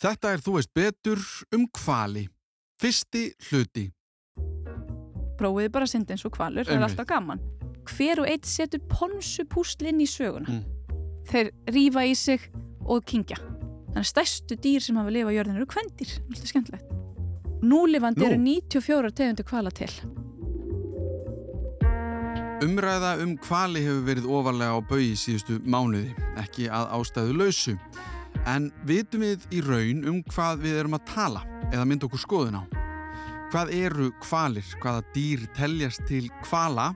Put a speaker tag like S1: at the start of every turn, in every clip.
S1: Þetta er þú veist betur um kvali. Fyrsti hluti.
S2: Prófiði bara að synda eins og kvalur, það er alltaf gaman. Hver og eitt setur ponsupúsl inn í söguna.
S1: Mm.
S2: Þeir rífa í sig og kingja. Þannig að stærstu dýr sem hafa lifað á jörðinu eru kvendir. Alltaf skemmtilegt. Núlifandi
S1: Nú.
S2: eru 94 tegundir kvala til.
S1: Umræða um kvali hefur verið ofarlega á baui síðustu mánuði, ekki að ástæðu lausu. En vitum við í raun um hvað við erum að tala eða mynda okkur skoðun á? Hvað eru kvalir? Hvaða dýr teljast til kvala?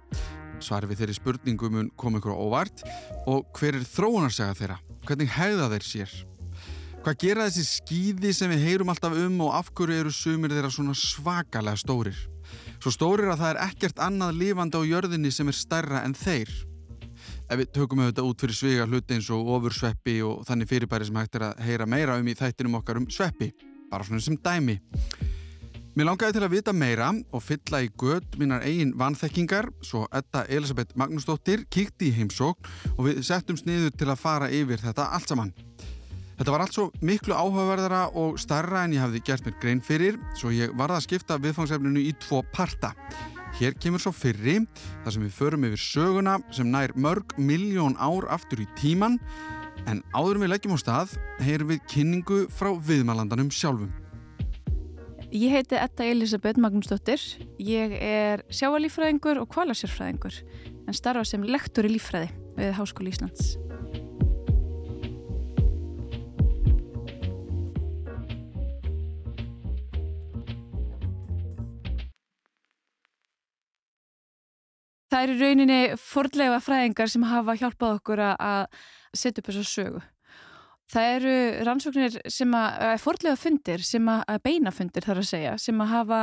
S1: Svari við þeirri spurningu mun koma ykkur óvart og hver er þróunarsaga þeirra? Hvernig hegða þeir sér? Hvað gera þessi skýði sem við heyrum alltaf um og af hverju eru sumir þeirra svona svakalega stórir? Svo stórir að það er ekkert annað lifandi á jörðinni sem er stærra en þeir. Ef við tökum auðvitað út fyrir sviga hluti eins og ofursveppi og þannig fyrirbæri sem hægt er að heyra meira um í þættinum okkar um sveppi. Bara svona sem dæmi. Mér langaði til að vita meira og fylla í gött mínar eigin vanþekkingar svo Edda Elisabeth Magnúsdóttir kíkti í heimsókn og við settum sniður til að fara yfir þetta allt saman. Þetta var allt svo miklu áhugaverðara og starra en ég hafði gert mér grein fyrir svo ég varða að skipta viðfangsefninu í tvo parta. Hér kemur svo fyrri þar sem við förum yfir söguna sem nær mörg miljón ár aftur í tíman en áður en við leggjum á stað heyrum við kynningu frá viðmælandanum sjálfum.
S2: Ég heiti Edda Elisabeth Magnúsdóttir. Ég er sjáalífræðingur og kvalasjárfræðingur en starfa sem lektor í lífræði við Háskóli Íslands. Það eru rauninni fordlega fræðingar sem hafa hjálpað okkur að- setja upp þessa sögu. Það eru rannsóknir sem að, fordlega fundir, sem að, að beinafundir þarf að segja, sem að hafa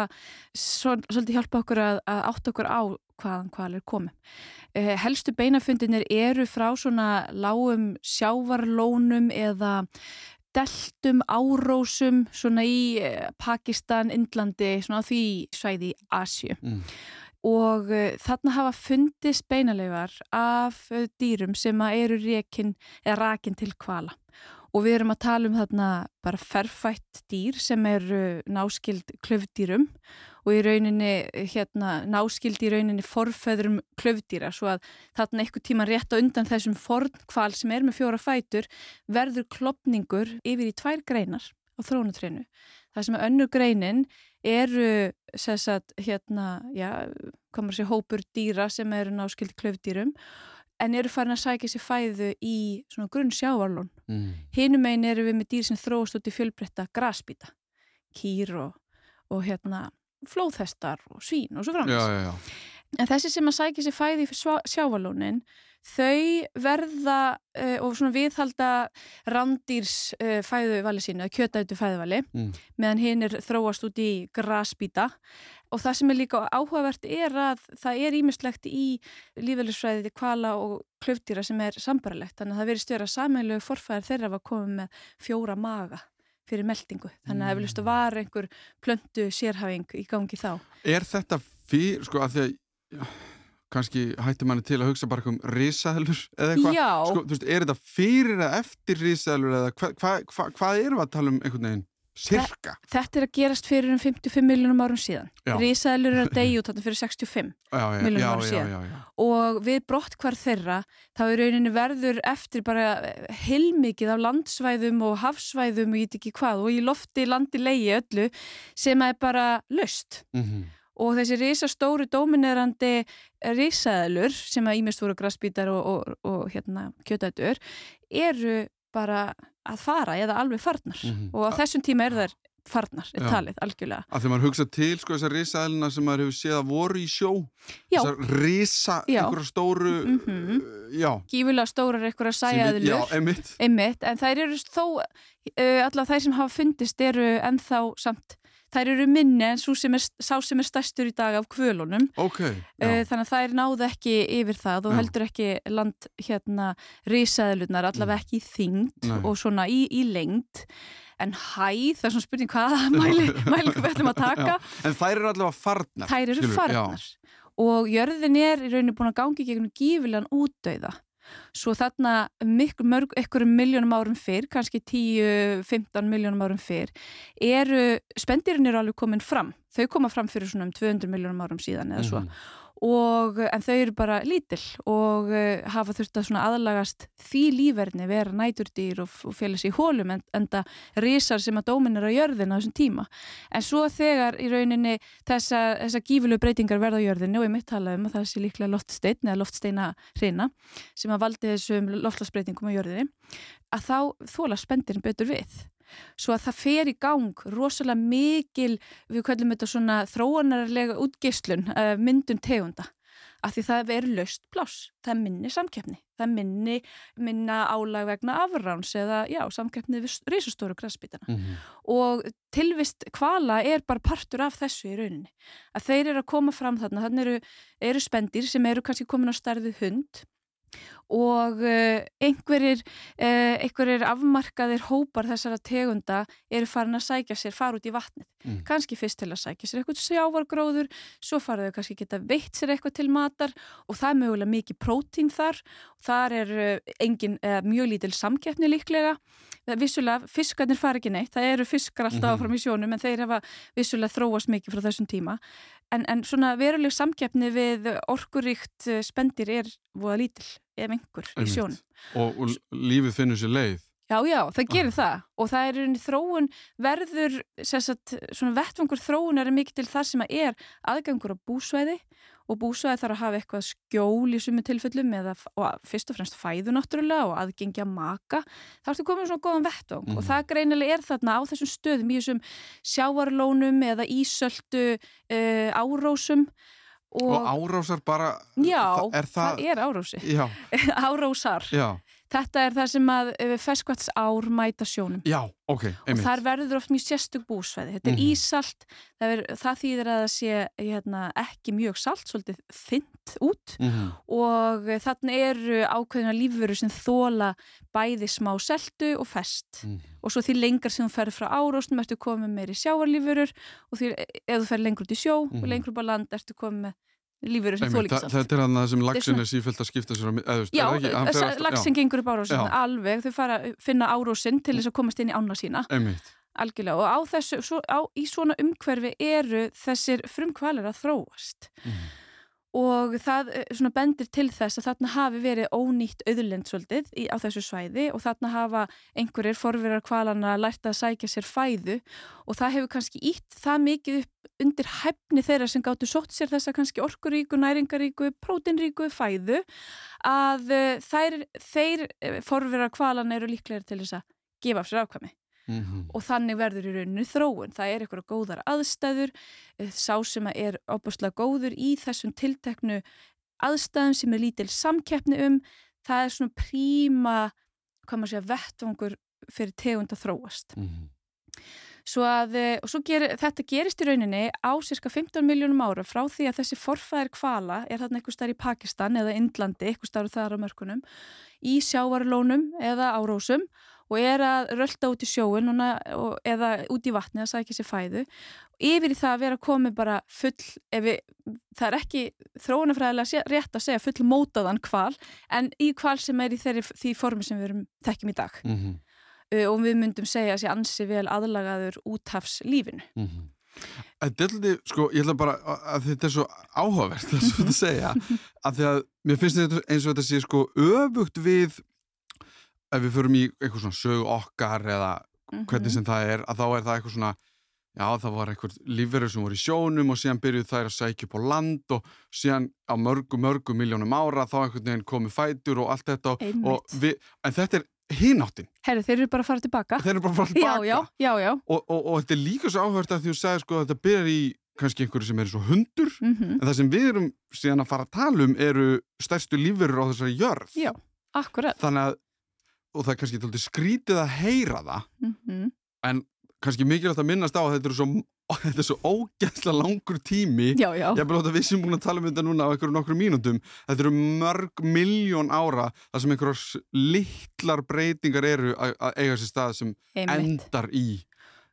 S2: svol, svolítið hjálpa okkur að, að átta okkur á hvaðan hvað er komið. Eh, helstu beinafundinir eru frá svona lágum sjávarlónum eða deltum árósum svona í eh, Pakistan, Indlandi, svona því svæði í Asju
S1: Mm.
S2: Og uh, þarna hafa fundist beinaleifar af uh, dýrum sem eru rekin rakin til kvala og við erum að tala um þarna bara ferfætt dýr sem eru náskild klöfdýrum og í rauninni hérna náskild í rauninni forfeðrum klöfdýra svo að þarna eitthvað tíma rétt á undan þessum fornkval sem er með fjóra fætur verður klopningur yfir í tvær greinar á þrónutreinu. Það sem er önnur greinin eru sagt, hérna, já, hvað maður sé, hópur dýra sem eru náskild klöfdýrum en eru farin að sækja sér fæðu í svona grunn sjávarlón.
S1: Mm.
S2: Hinum einn eru við með dýr sem þróast út í fjölbreytta grasbíta, kýr og, og hérna flóðhestar og svín og svo framins. En þessi sem að sækja sér fæði í sjávarlónin, þau verða uh, og svona viðhalda randýrs uh, fæðuvali sínu, kjötætu fæðuvali,
S1: Mm.
S2: meðan hinn er þróast út í grasbíta. Og það sem er líka áhugavert er að það er ímislegt í lífeylisfræðið kvala og klöfdýra sem er sambarlegt. Þannig að það verið stjóra sammeilegu forfæðar þeirra var komið með fjóra maga fyrir meldingu. Þannig að það vilist að var einhver plöntu sérhæfing í gangi þá.
S1: Er þetta fyrir, sko, að því að kannski hættir manni til að hugsa bara um risaðlur eða eitthvað?
S2: Já.
S1: Sko, þú veist, er þetta fyrir eða eftir risaðlur eða hvað hva, hva, hvað erum við að tala um einhvern veginn? Sirka?
S2: Þetta er að gerast fyrir um 55 miljónum árum síðan.
S1: Já.
S2: Rísaðlur er að deyja út fyrir 65
S1: Já, já,
S2: Milljónum
S1: já,
S2: árum
S1: já,
S2: síðan.
S1: já, já.
S2: og við brott hvar þeirra þá er rauninni verður eftir bara heilmikið af landsvæðum og hafsvæðum og ég veit ekki hvað og í lofti landi leiði öllu sem er bara löst.
S1: Mm
S2: Og þessi risastóru dóminerandi risaðlur sem að ímest voru grassbítar og, og, og hérna, kjötætur eru bara að fara eða alveg farnar
S1: Mhm.
S2: og á þessum tíma eru þær farnar, er talið, algjörlega.
S1: Að þegar maður hugsa til, sko, þessar risaðluna sem maður hefur séð að voru í sjó
S2: Já.
S1: þessar risa, einhverja stóru
S2: Mhm.
S1: uh, já,
S2: Gífulega stórar
S1: við-
S2: sæjaðlur.
S1: já, einmitt
S2: Einmitt, en þær eru þó, uh, allavega þær sem hafa fundist eru ennþá samt, þær eru minni en sem er, sá sem er stærstur í dag af kvölunum,
S1: ok,
S2: uh,
S1: já,
S2: þannig að þær náðu ekki yfir það og
S1: Já.
S2: heldur ekki land hérna risaðlunar, allavega ekki í þyngd og svona í, í lengd, en hæð, það er svona spurning hvaða mæli, mælingu við ætlum að taka,
S1: já. en þær eru allavega farnar
S2: þær eru
S1: skilurðu,
S2: farnar. Og jörðin er í rauninu búin að gangi gegnum gífilegan útdauða Svo þarna miklu mörg, einhverjum miljónum árum fyrr, kannski 10-15 miljónum árum fyrr, eru, spendirinn eru alveg komin fram. Þau koma fram fyrir svona um 200 miljónum árum síðan eða svo. Mm og, en þau eru bara lítill og uh, hafa þurft að aðlagast því líferni vera næturdýr og, og félags í hólum en, en það risar sem að dómin er á jörðin á þessum tíma. En svo þegar í rauninni þessa, þessa gífilegu breytingar verða á jörðinu og ég mitt tala um að það sé líklega loftstein eða loftsteina hrina sem að valdi þessum loftlagsbreytingum á jörðinu að þá þóla spendirinn betur við svo að það fer í gang rosalega mikil, við kallum þetta svona þróanarlega útgislun uh, myndun tegunda. Af því það er löst pláss, það minni samkeppni, það minni minna álag vegna afráns eða já, samkeppni við reysastóru græsbítana mm -hmm. og tilvist kvala er bara partur af þessu í rauninni. Að þeir eru að koma fram þarna, þannig eru, eru spendir sem eru kannski komin á starfið hund og uh, einhverjir, uh, einhverjir afmarkaðir hópar þessara tegunda eru farin að sækja sér, fara út í vatnið mm. kannski fyrst til að sækja sér eitthvað sjávargróður, svo faraðu kannski geta veitt sér eitthvað til matar og það er mögulega mikið prótín þar þar er uh, engin, mjög lítil samkeppni líklega vissulega, fiskarnir fara ekki neitt, það eru fiskar alltaf -hmm. áfram í sjónum en þeir hafa vissulega þróast mikið frá þessum tíma en, en svona veruleg samkeppni við orkuríkt spendir er voða lítil ef einhver Einmitt. í sjónum.
S1: Og, og lífið finnur sér leið.
S2: Já, já, það gerir það og það er unni þróun verður, sagt, svona vettfangur þróunar er mikið til það sem að er aðgangur á búsvæði og búsvæði þarf að hafa eitthvað skjól í sumu tilfellum eða fyrst og fremst fæðu náttúrulega og aðgengja maka. Það ertu komið svona góðan vettvang mm. og mhm. það greinilega er þarna á þessum stöðum í þessum sjávarlónum eða ísöldu uh, árósum
S1: Og, og árásar bara,
S2: já, er það, það er árási, árásar,
S1: já.
S2: þetta er það sem að eh, ferskvæts ár mæta sjónum
S1: já, ok,
S2: einmitt. Og þar verður oft mjög sérstök búsvæði, þetta er mm -hmm. ísalt, það, er, það þýðir að það sé hérna, ekki mjög salt, svolítið þynt út mm -hmm. og þannig eru ákveðina lífveru sem þóla bæði smá seltu og fest mm -hmm. og svo því lengar sem þú ferður frá árásnum ertu komið meiri sjáarlífverur og því ef þú ferður lengur út í sjó og mhm. lengur út á land ertu komið með lífur sem þú líka
S1: sátt Þetta er hann að sem lagsin er sífælt að skipta sér
S2: eða, Já, lagsin gengur upp árásin alveg, þau fara að finna árásin til þess að komast inn í ána sína.
S1: Einmitt.
S2: algjörlega. Og á þessu, svo, á, í svona umhverfi eru þessir frumkvalir að þróast. Mm og það eh, bendir til þess að þarna hafi verið ónýtt auðlind svolítið í, á þessu svæði og þarna hafa einhverjir forverar kvalana lært að sækja sér fæðu. Og það hefur kannski ítt það mikið upp undir hæfni þeirra sem gáttu sótt sér þessa kannski orkuríku, næringaríku, prótinríku fæðu að eh, þær, þeir eh, forverar kvalana eru líklega til þess að gefa af sér afkvæmi Mm -hmm. og þannig verður í rauninu þróun það er eitthvað góðar aðstæður eh, sá sem er óbúslega góður í þessum tilteknu aðstæðum sem er lítil samkeppni um það er svona príma hvað maður segja vettvangur fyrir tegund að þróast mm -hmm. svo að eh, svo ger, þetta gerist í rauninni á cirka 15 miljónum ára frá því að þessi forfæðir kvala er þarna eitthvað starf í Pakistan eða Indlandi, eitthvað starf þar á mörkunum í sjávarlónum eða árósum og er að rölda út í sjóun eða út í vatni að sækja sér fæðu yfir í það að vera komið bara full, við, það er ekki þróunafræðilega rétt að segja full mótaðan kval, en í kval sem er í þeirri, því formi sem við erum þekkjum í dag mm -hmm. uh, og við myndum segja að sé ansi vel aðlagaður úthafslífinu mm -hmm.
S1: Þetta er alltaf, sko, ég ætla bara að þetta er svo áhugavert er að segja, að því að mér finnst þetta eins og þetta sé sko öfugt við ef við förum í eitthvað svona sög okkar eða hvernig mm -hmm. sem það er að þá er það eitthvað svona já það var eitthvað lífverður sem voru í sjónum og síðan byrjuð þær að sækja upp á land og síðan á mörgu mörgu miljónum ára þá einhvern veginn komið fætur og allt þetta og við, en þetta er hináttin.
S2: Herru þeir eru bara að fara tilbaka.
S1: Þeir eru bara að fara tilbaka.
S2: Já, já, já.
S1: Og, og, og þetta er líka svo áhört að því að þú segir sko að þetta byrjar í kannski einhverju sem eru svo hundur mm -hmm. en það sem við erum síðan að fara að tala um eru stærstu lífverður á þessari jörð. Þannig að og það er kannski tóltið skrítið að heyra það mm -hmm. en kannski mikilvægt að minnast á að þetta er svo, svo ógæðslega langur tími
S2: já, já.
S1: ég er bara átt að við sem búin að tala um þetta núna á einhverjum nokkur mínútum þetta eru mörg miljón ára þar sem einhverjars litlar breytingar eru að eiga sér stað sem Einmitt. endar í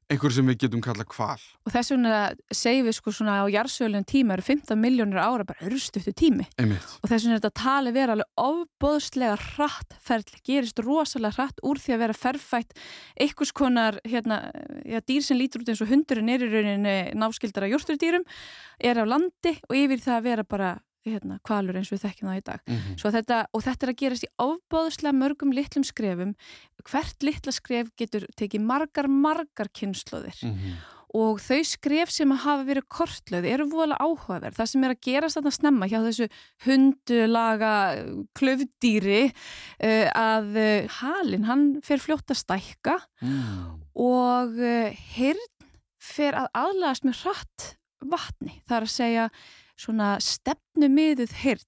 S1: einhver sem við getum kallað kval
S2: og þess vegna segjum við sko svona á jarðsögulegum tíma eru 15 miljónir ára bara örstuðtu tími
S1: Einmitt.
S2: og þess vegna er þetta tali vera alveg ofbóðslega hratt ferli, gerist rosalega hratt úr því að vera ferfætt einhvers konar hérna, já, dýr sem lítur út eins og hundurinn er í rauninni náskildara jórsturdýrum er á landi og yfir það að vera bara hérna, kvalur eins og við þekkjum það í dag
S1: Mm -hmm.
S2: þetta, og þetta er að gerast í ofbáðslega mörgum litlum skrefum hvert litla skref getur tekið margar, margar kynnslóðir
S1: Mhm.
S2: og þau skref sem að hafa verið kortlöð eru voðalega áhugaverð það sem er að gerast þarna snemma hjá þessu hundulaga klöfdýri uh, að uh, halin, hann fer fljótt að stækka
S1: Mm.
S2: og hirn fer að aðlagast með hratt vatni. Það er að segja svona stefnumiðuð hirn.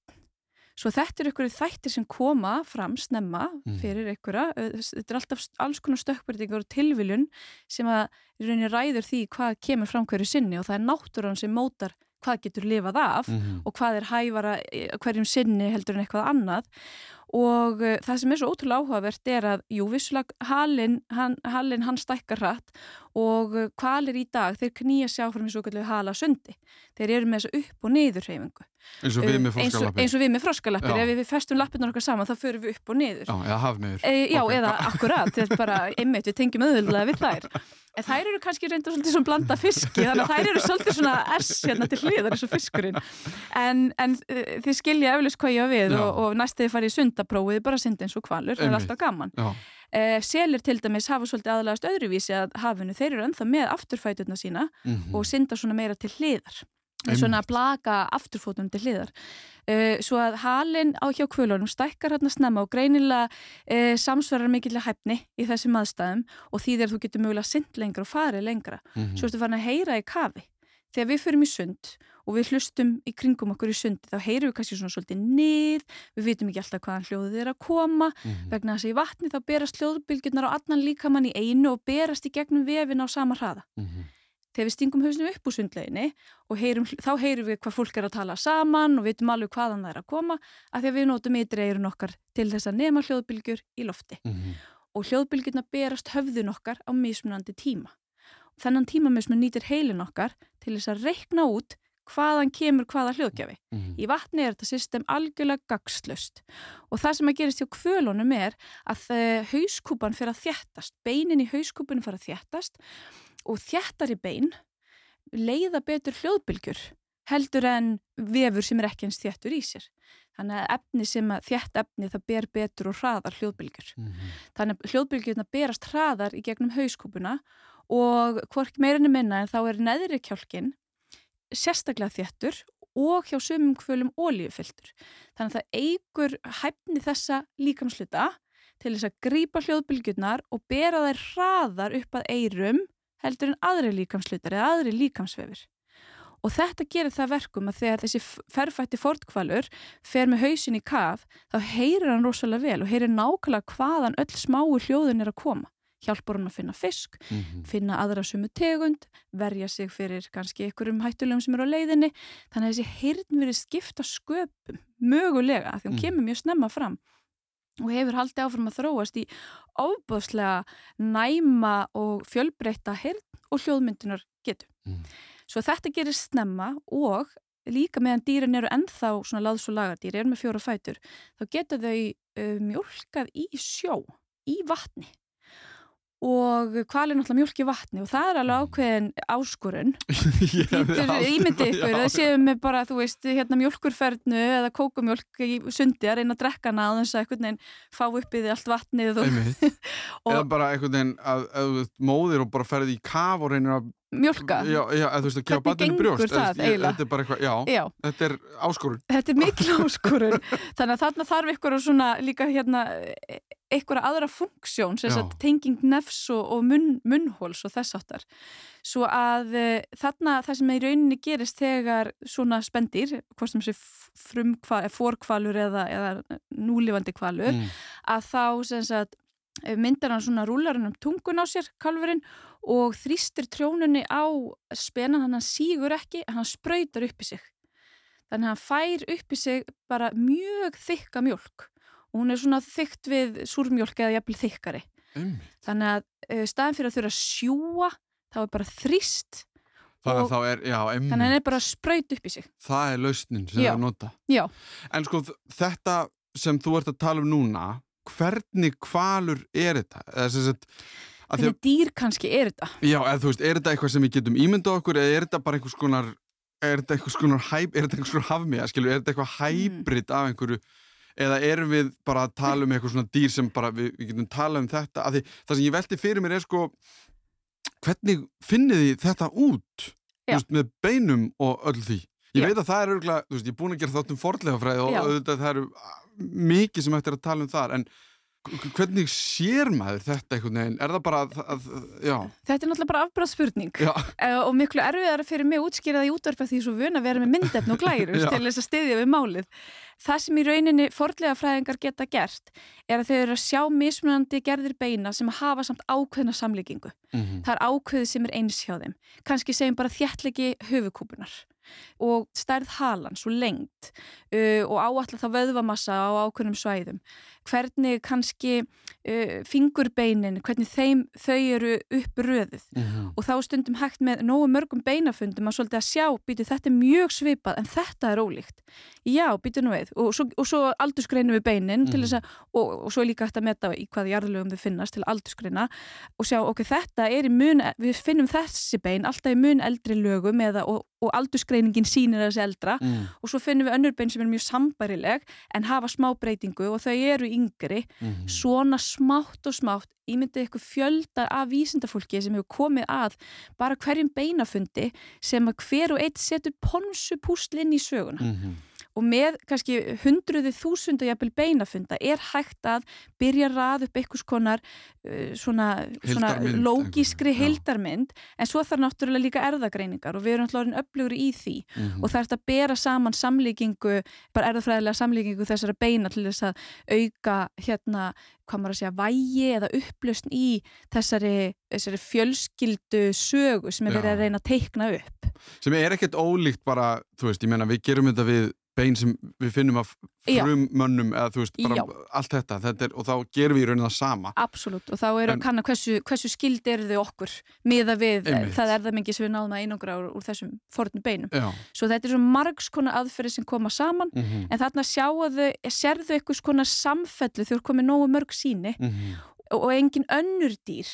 S2: Svo þetta er ykkur þættir sem koma fram snemma
S1: Mm.
S2: fyrir ykkur. Þetta er alltaf alls konar stökkbyrtingur og tilviljun sem að rauninni ræður því hvað kemur fram hverju sinni og það er náttúran sem mótar hvað getur lifað af
S1: Mhm.
S2: og hvað er hæfara eh, hverjum sinni heldur en eitthvað annað og það sem er svo ótrúlega áhugavert er að, jú, vissulega halin hann, halin, hann stækkar hratt og hvalir í dag, þeir knýja sig áfram í svo kallu hala sundi þeir eru með þessu upp og niður hreyfingu
S1: eins og við með
S2: eins og,
S1: fórskalappir
S2: eins og við með froskalappir, ef við festum lappirnar okkar saman þá förum við upp og niður
S1: Já, eða hafmiður
S2: E, já,
S1: Ok.
S2: eða akkurat, þetta er bara einmitt, við tengjum auðvitað við þær. En þær eru kannski reynda svolítið svona blanda fiski, þannig að þær eru svolítið svona S hérna til hliðar eins og fiskurinn. En, en eh, þið skilja eflust hvað ég á við og, og næst þegar þið farið í sundaprófið bara syndi eins og kvalur, það er alltaf gaman.
S1: Já,
S2: Eh, selir til dæmis hafa svolítið aðlagast öðruvísi að hafinu, þeir eru ennþá með afturfæturna sína
S1: Mhm.
S2: og synda svona meira til hliðar svona að blaka afturfótum til hliðar uh, svo að halin á hjá kvölunum stækkar hérna snemma og greinilega uh, samsverðar mikilvæg hæfni í þessum aðstæðum og því þegar þú getur mögulega synd lengra og farið lengra
S1: Mhm.
S2: svo ertu farin að heyra í kafi þegar við förum í sund og við hlustum í kringum okkur í sundi þá heyrum við kannski svona svolítið nið við vitum ekki alltaf hvaðan hljóðið er að koma
S1: Mhm.
S2: vegna þess að í vatni þá berast hljóðbylgjurnar á allan líkamann í einu og berast í gegnum vefin á sama hraða
S1: Mhm.
S2: Þegar við stingum hausnum upp úr sundleginni og heyrum, þá heyrum við hvað fólk er að tala saman og vitum alveg hvaðan það er að koma að því að við notum ytri eirun okkar til þess að nema hljóðbylgjur í lofti
S1: Mhm.
S2: og hljóðbylgjurna berast höfðun okkar á mismunandi tíma. Þennan tímamismun nýtir heilin okkar til þess að reikna út hvaðan kemur hvaða hljóðgjafi.
S1: Mhm.
S2: Í vatni er þetta system algjörlega gagslust og það sem að gerist hjá kvölunum er að uh, hauskúpan fyrir að þjættast, beinin í hauskúpunum fyrir að þjættast og þjættari bein leiða betur hljóðbylgjur heldur en vefur sem er ekki eins þjættur í sér. Þannig að efni sem að þjætt efni það ber betur og hraðar hljóðbylgjur.
S1: Mhm.
S2: Þannig að hljóðbylgjurna berast hraðar í gegnum hauskúpuna og hvork meirinni minna en þá er neðri kjálkin sérstaklega þjættur og hjá sumum kvölum ólíufylltur. Þannig að það eigur hæfni þessa líkamsluta til þess að grípa hljóðbylgjurnar og bera þær hraðar upp að eirum heldur en aðri líkamslutar eða aðri líkamsvefur. Og þetta gerir það verkum að þegar þessi ferfætti fortkvalur fer með hausin í kaf, þá heyrir hann rosalega vel og heyrir nákvæmlega hvaðan öll smáu hljóðun er að koma. Hjálpar hann að finna fisk,
S1: Mhm.
S2: finna aðra sumu tegund, verja sig fyrir kannski einhverjum hættulegum sem eru á leiðinni. Þannig að þessi heyrn verið skipta sköpum, mögulega, því hún
S1: Mm.
S2: kemur mjög snemma fram og hefur haldið áfram að þróast í ofbúðslega næma og fjölbreytta heyrn og hljóðmyndunar getu.
S1: Mm.
S2: Svo þetta gerir snemma og líka meðan dýrin eru ennþá svona láðs og lagardýr, eru með fjóra fætur, þá geta þau uh, mjölkað í sjó, í vatni og hvað er náttúrulega mjölk í vatni og það er alveg ákveðin
S1: hefði
S2: Ímyndið
S1: aldrei-
S2: ímyndi ykkur, það séum við bara, þú veist, hérna mjölkurfernu eða kókumjölk í sundi að reyna að drekka hana að þess að einhvern veginn fá upp í því allt vatnið
S1: Eða bara einhvern veginn að, að móðir og bara ferði í kaf og reynir að
S2: mjölka.
S1: Já, já, þú veist
S2: Hvernig gengur
S1: brjóst.
S2: Það
S1: eða,
S2: eiginlega?
S1: Þetta er bara eitthvað, já,
S2: Já,
S1: þetta er áskorun.
S2: Þetta er mikil áskorun. Þannig að þarna þarf ykkur líka hérna ykkur aðra funksjón, sem sagt tenging nefs og, og munn, munnhóls og þess áttar. Svo að uh, þarna það sem í rauninni gerist þegar svona spendir, hvort sem sé fórkvalur eða, eða núlifandi kvalur,
S1: mm.
S2: að þá sagt, myndar hann svona rúlarinn um tungun á sér, kalfurinn, og þrýstir trjónunni á spenan, hann sígur ekki, hann spröytar upp í sig. Þannig að hann fær upp í sig bara mjög þykka mjölk og hún er svona þykkt við súrmjölk eða jafnvel þykkari.
S1: Einmitt.
S2: Þannig að uh, staðin fyrir að þurfa að sjúa þá er bara þrýst
S1: Þannig að er, já,
S2: þannig að
S1: einmitt,
S2: er bara spraut upp í sig
S1: það er lausnin sem það nota.
S2: Já,
S1: En sko þetta sem þú ert að tala um núna, hvernig kvalur er þetta? Sagt, því að,
S2: hvernig dýr kannski er þetta
S1: já, eða þú veist, er þetta eitthvað sem við getum ímyndað okkur eða er þetta bara einhvers konar, er þetta einhvers konar, er hafmiða, skilur, er þetta eitthvað hæbrit af einhverju, eða erum við bara að tala um eitthvað svona dýr sem bara við, við getum talað um þetta, því það sem ég velti fyrir mér er sko, hvernig finnið þið þetta út, veist, með beinum og öll því? Ég
S2: Já.
S1: veit að það er örgulega, ég er búin að gera þátt um fornleifafræði og auðvitað það eru mikið sem eftir að tala um þar, en hvernig sér maður þetta einhvern veginn? Er það bara að, að, já,
S2: Þetta er náttúrulega bara afbráðspurning uh, og miklu erfiðara fyrir mig að útskýra það í útvarpa því svo vun að vera með myndefn og glæru til þess að styðja við málið. Það sem í rauninni fordlega fræðingar geta gert er að þau eru að sjá mismunandi gerðir beina sem hafa samt ákveðna samlíkingu.
S1: mhm,
S2: Það er ákveðið sem er eins hjá þeim. Kanski segjum bara þjættlegi höfukúpunar og stærð halans og lengt uh, og áallar það vöðvamassa á ákveðnum svæðum. Hvernig kannski uh, fingurbeinin, hvernig þeim, þau eru uppröðuð
S1: mhm,
S2: og þá stundum hægt með nógu mörgum beinafundum að svolítið að sjá, býtu þetta er mjög svipað en þetta er ólíkt. Já, býtu nú við og og svo aldursgreinum við beinin til
S1: Mhm.
S2: þess að, og, og svo er líka hægt að meta í hvaða jarðlögum þau finnast til aldursgreina og sjá, ok, þetta er í mun, við finnum þessi bein alltaf í mun eldri lögum eða, og, og aldursgreiningin sýnir þessi eldra
S1: mhm,
S2: og svo finnum við önnur bein sem er mjög sambærileg en hafa smá breytingu og þau eru yngri
S1: mhm.
S2: svona smátt og smátt ímyndið ykkur fjölda af vísindafólki sem hefur komið að bara hverjum beinafundi sem að hver og eitt setur ponsu púsl inn í söguna
S1: Mhm.
S2: Og með kannski hundruði þúsunda jafnvel beinafunda er hægt að byrja að raða upp einhvers konar uh, svona, svona lógískri heildarmynd en svo þarf náttúrulega líka erðagreiningar og við erum alltaf orðin öflugri í því
S1: Mhm.
S2: og það er að bera saman samlíkingu, bara erðafræðilega samlíkingu þessara beina til þess að auka hérna, hvað maður að segja, vægi eða upplösn í þessari, þessari fjölskyldu sögu sem er verið
S1: Já.
S2: að reyna að teikna upp.
S1: sem er ekkert ólíkt bara, þú veist, ég meina við gerum þetta við bein sem við finnum af
S2: Já.
S1: frum mönnum eða þú veist, bara
S2: Já.
S1: allt þetta, þetta er, og þá gerum við í raunin það sama
S2: Absolutt og þá eru
S1: En-
S2: að kanna hversu, hversu skild eru þau okkur miða við
S1: Einmitt.
S2: það erðamengi sem við náðum að einangra úr, úr þessum fornu beinum.
S1: Já,
S2: Svo þetta er svo margs konar aðferði sem koma saman
S1: mhm,
S2: en þarna sjáðu, sérðu einhvers konar samfellu þegar komið nógu mörg síni
S1: mhm,
S2: og, og engin önnur dýr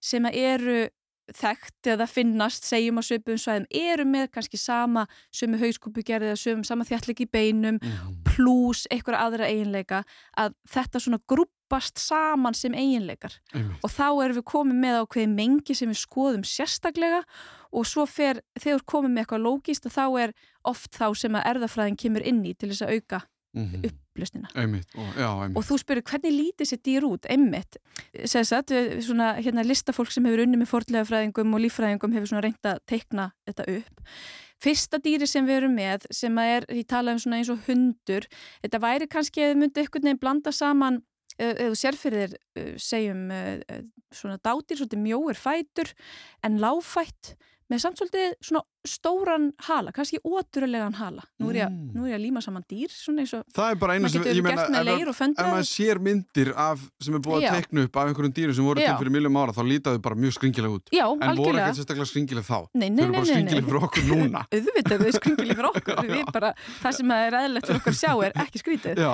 S2: sem eru þekkt eða finnast, segjum á svipum svæðum, eru með kannski sama sömu hauskúpugerði eða sömu sama þjalleg í beinum,
S1: mhm.
S2: pluss einhverja aðra eiginleika, að þetta svona grúppast saman sem eiginleikar.
S1: Einmitt,
S2: og þá erum við komið með ákveði mengi sem við skoðum sérstaklega og svo fer, þegar við komum með eitthvað lógist þá er oft þá sem að erðafræðin kemur inn í til þess að auka
S1: mhm,
S2: upplösnina.
S1: einmitt, og, já, einmitt
S2: Og þú spyrir hvernig lítið sér dýr út, einmitt. Sessat, svona hérna listafólk sem hefur unni með fordlega fræðingum og líffræðingum hefur svona reynd að teikna þetta upp. Fyrsta dýri sem við erum með, sem er, ég tala um svona eins og hundur, þetta væri kannski að þið myndi einhvern veginn blanda saman, ef þú sér fyrir þér, eh, segjum svona dátir, svolítið mjóir fætur, en láfætt, með samt svolítið svona stóran hala, kannski ótrúlegan hala. Nú er, ég,
S1: Mm.
S2: nú er ég að líma saman dýr, svona eins og
S1: Það er bara eina sem, ég meina, ef, maður sér myndir af, sem er búið
S2: Já.
S1: að teikna upp af einhverjum dýrum sem voru til fyrir miljum ára, þá lítaðu bara mjög skringilega út
S2: Já,
S1: en voru
S2: algjörlega.
S1: ekkert sérstaklega skringilega þá
S2: Nei,
S1: þau
S2: nei,
S1: eru
S2: nei,
S1: bara skringilega fyrir okkur núna
S2: Auðvitað við skringileg fyrir okkur. Bara, það sem er eðlilegt fyrir okkur að sjá er ekki skrítið.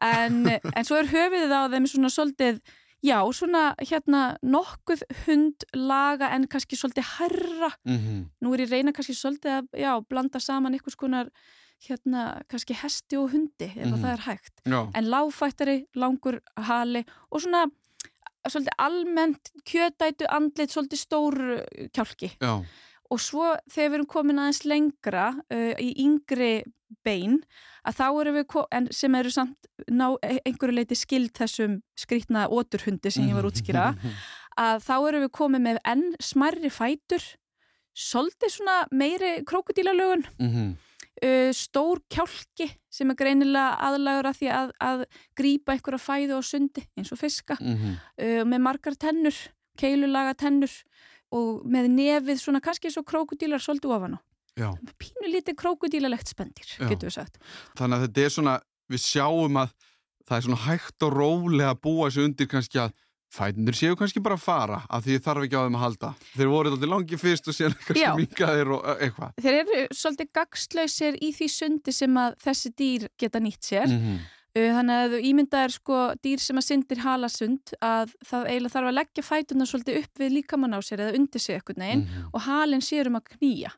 S2: En, en svo er höfuðið á þeim svona svolítið, já, svona hérna nokkuð hundlaga en kannski svolítið herra.
S1: mhm,
S2: Nú er ég reyna kannski svolítið að, já, blanda saman einhvers konar, hérna, kannski hesti og hundi, ef
S1: Mhm.
S2: að það er hægt.
S1: já,
S2: En láfættari, langur hali og svona svolítið almennt kjötætu andlit, svolítið stór uh, kjálki.
S1: já
S2: Og svo þegar við erum komin aðeins lengra uh, í yngri bein, að þá erum við, en sem eru samt ná e- einhverju leiti skild þessum skrýtna óturhundi sem ég var útskýra, að þá erum við komið með enn smærri fætur, svolítið svona meiri krókudílalögun,
S1: Mhm,
S2: uh, stór kjálki sem er greinilega aðlagur að því að, að grípa einhverja fæðu á sundi eins og fiska,
S1: mhm,
S2: uh, með margar tennur, keilulaga tennur og með nefið svona kannski eins og krókudílar svolítið ofan á. Pínu lítið krókudílalegt spendir, getur við sagt.
S1: þannig að þetta er svona við sjáum að það er svona hægt og rólega að búa sig undir kannski að fætundur séu kannski bara að fara af því þarf ekki á þeim að halda þeir voru alltaf langi fyrst og séu kannski mingaðir og eitthvað
S2: Þeir eru svolítið gagslausir í því sundi sem að þessi dýr geta nýtt sér.
S1: mm -hmm.
S2: Þannig að þú ímyndaðir sko dýr sem að syndir halasund að það eiginlega þarf að leggja fætuna svolítið upp við líkamann á sér eða undir sig eitthvað neginn og halinn sér um að knýja.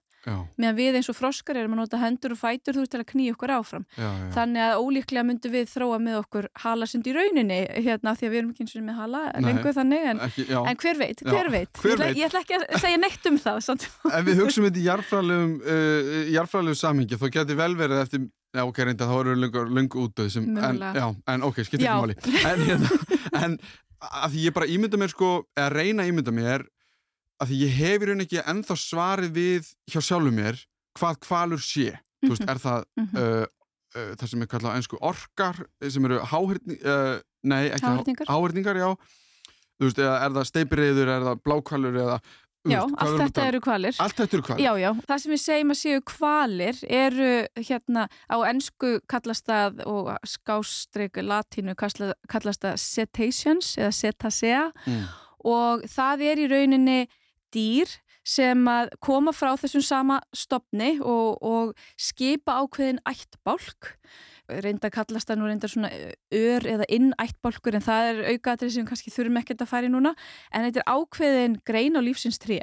S2: Meðan við eins og froskar erum að nota hendur og fætur þú veist til að knýja okkur áfram.
S1: já, já.
S2: Þannig að ólíklega myndum við þróa með okkur halasund í rauninni hérna því að við erum ekki eins og með hala
S1: Nei.
S2: lengur þannig en,
S1: Ekki,
S2: en hver veit, hver veit.
S1: hver
S2: ég, ætla,
S1: veit.
S2: ég ætla ekki að segja neitt um það. samt.
S1: Ef við hugsaum þetta í jarðfræðilegum uh, jarðfræðilegu samhengi þá geti vel verið eftir Já, ok, reynda, þá eru lungu, lungu útöð sem, en, já, en ok, skiptir
S2: Já.
S1: ekki máli en, hérna, en að því ég bara ímynda mér sko, eða reyna að ímynda mér að því ég hef í raun ekki ennþá svarið við hjá sjálfum mér hvað kvalur sé, þú veist, er það
S2: Mhm.
S1: uh, uh, það sem er kallað einsku orkar sem eru háhyrning uh, nei, ekki há-
S2: Háhyrningar.
S1: háhyrningar, já þú veist, eða er það steipireyður, er það blákvalur eða,
S2: Já,
S1: hvað
S2: allt þetta eru kvalir.
S1: allt þetta eru kvalir
S2: Já, já, það sem við segjum að séu kvalir eru hérna á ennsku kallast það og skástreik latínu kallast kallast það cetaceans eða cetacea
S1: mm.
S2: og það er í rauninni dýr sem að koma frá þessum sama stopni og, og skipa ákveðin ættbálk. Reynda að kallast það nú reynda svona ör eða inn ættbálkur en það er aukaðrið sem kannski þurfum ekkert að fara í núna. En þetta er ákveðin grein á lífsins tré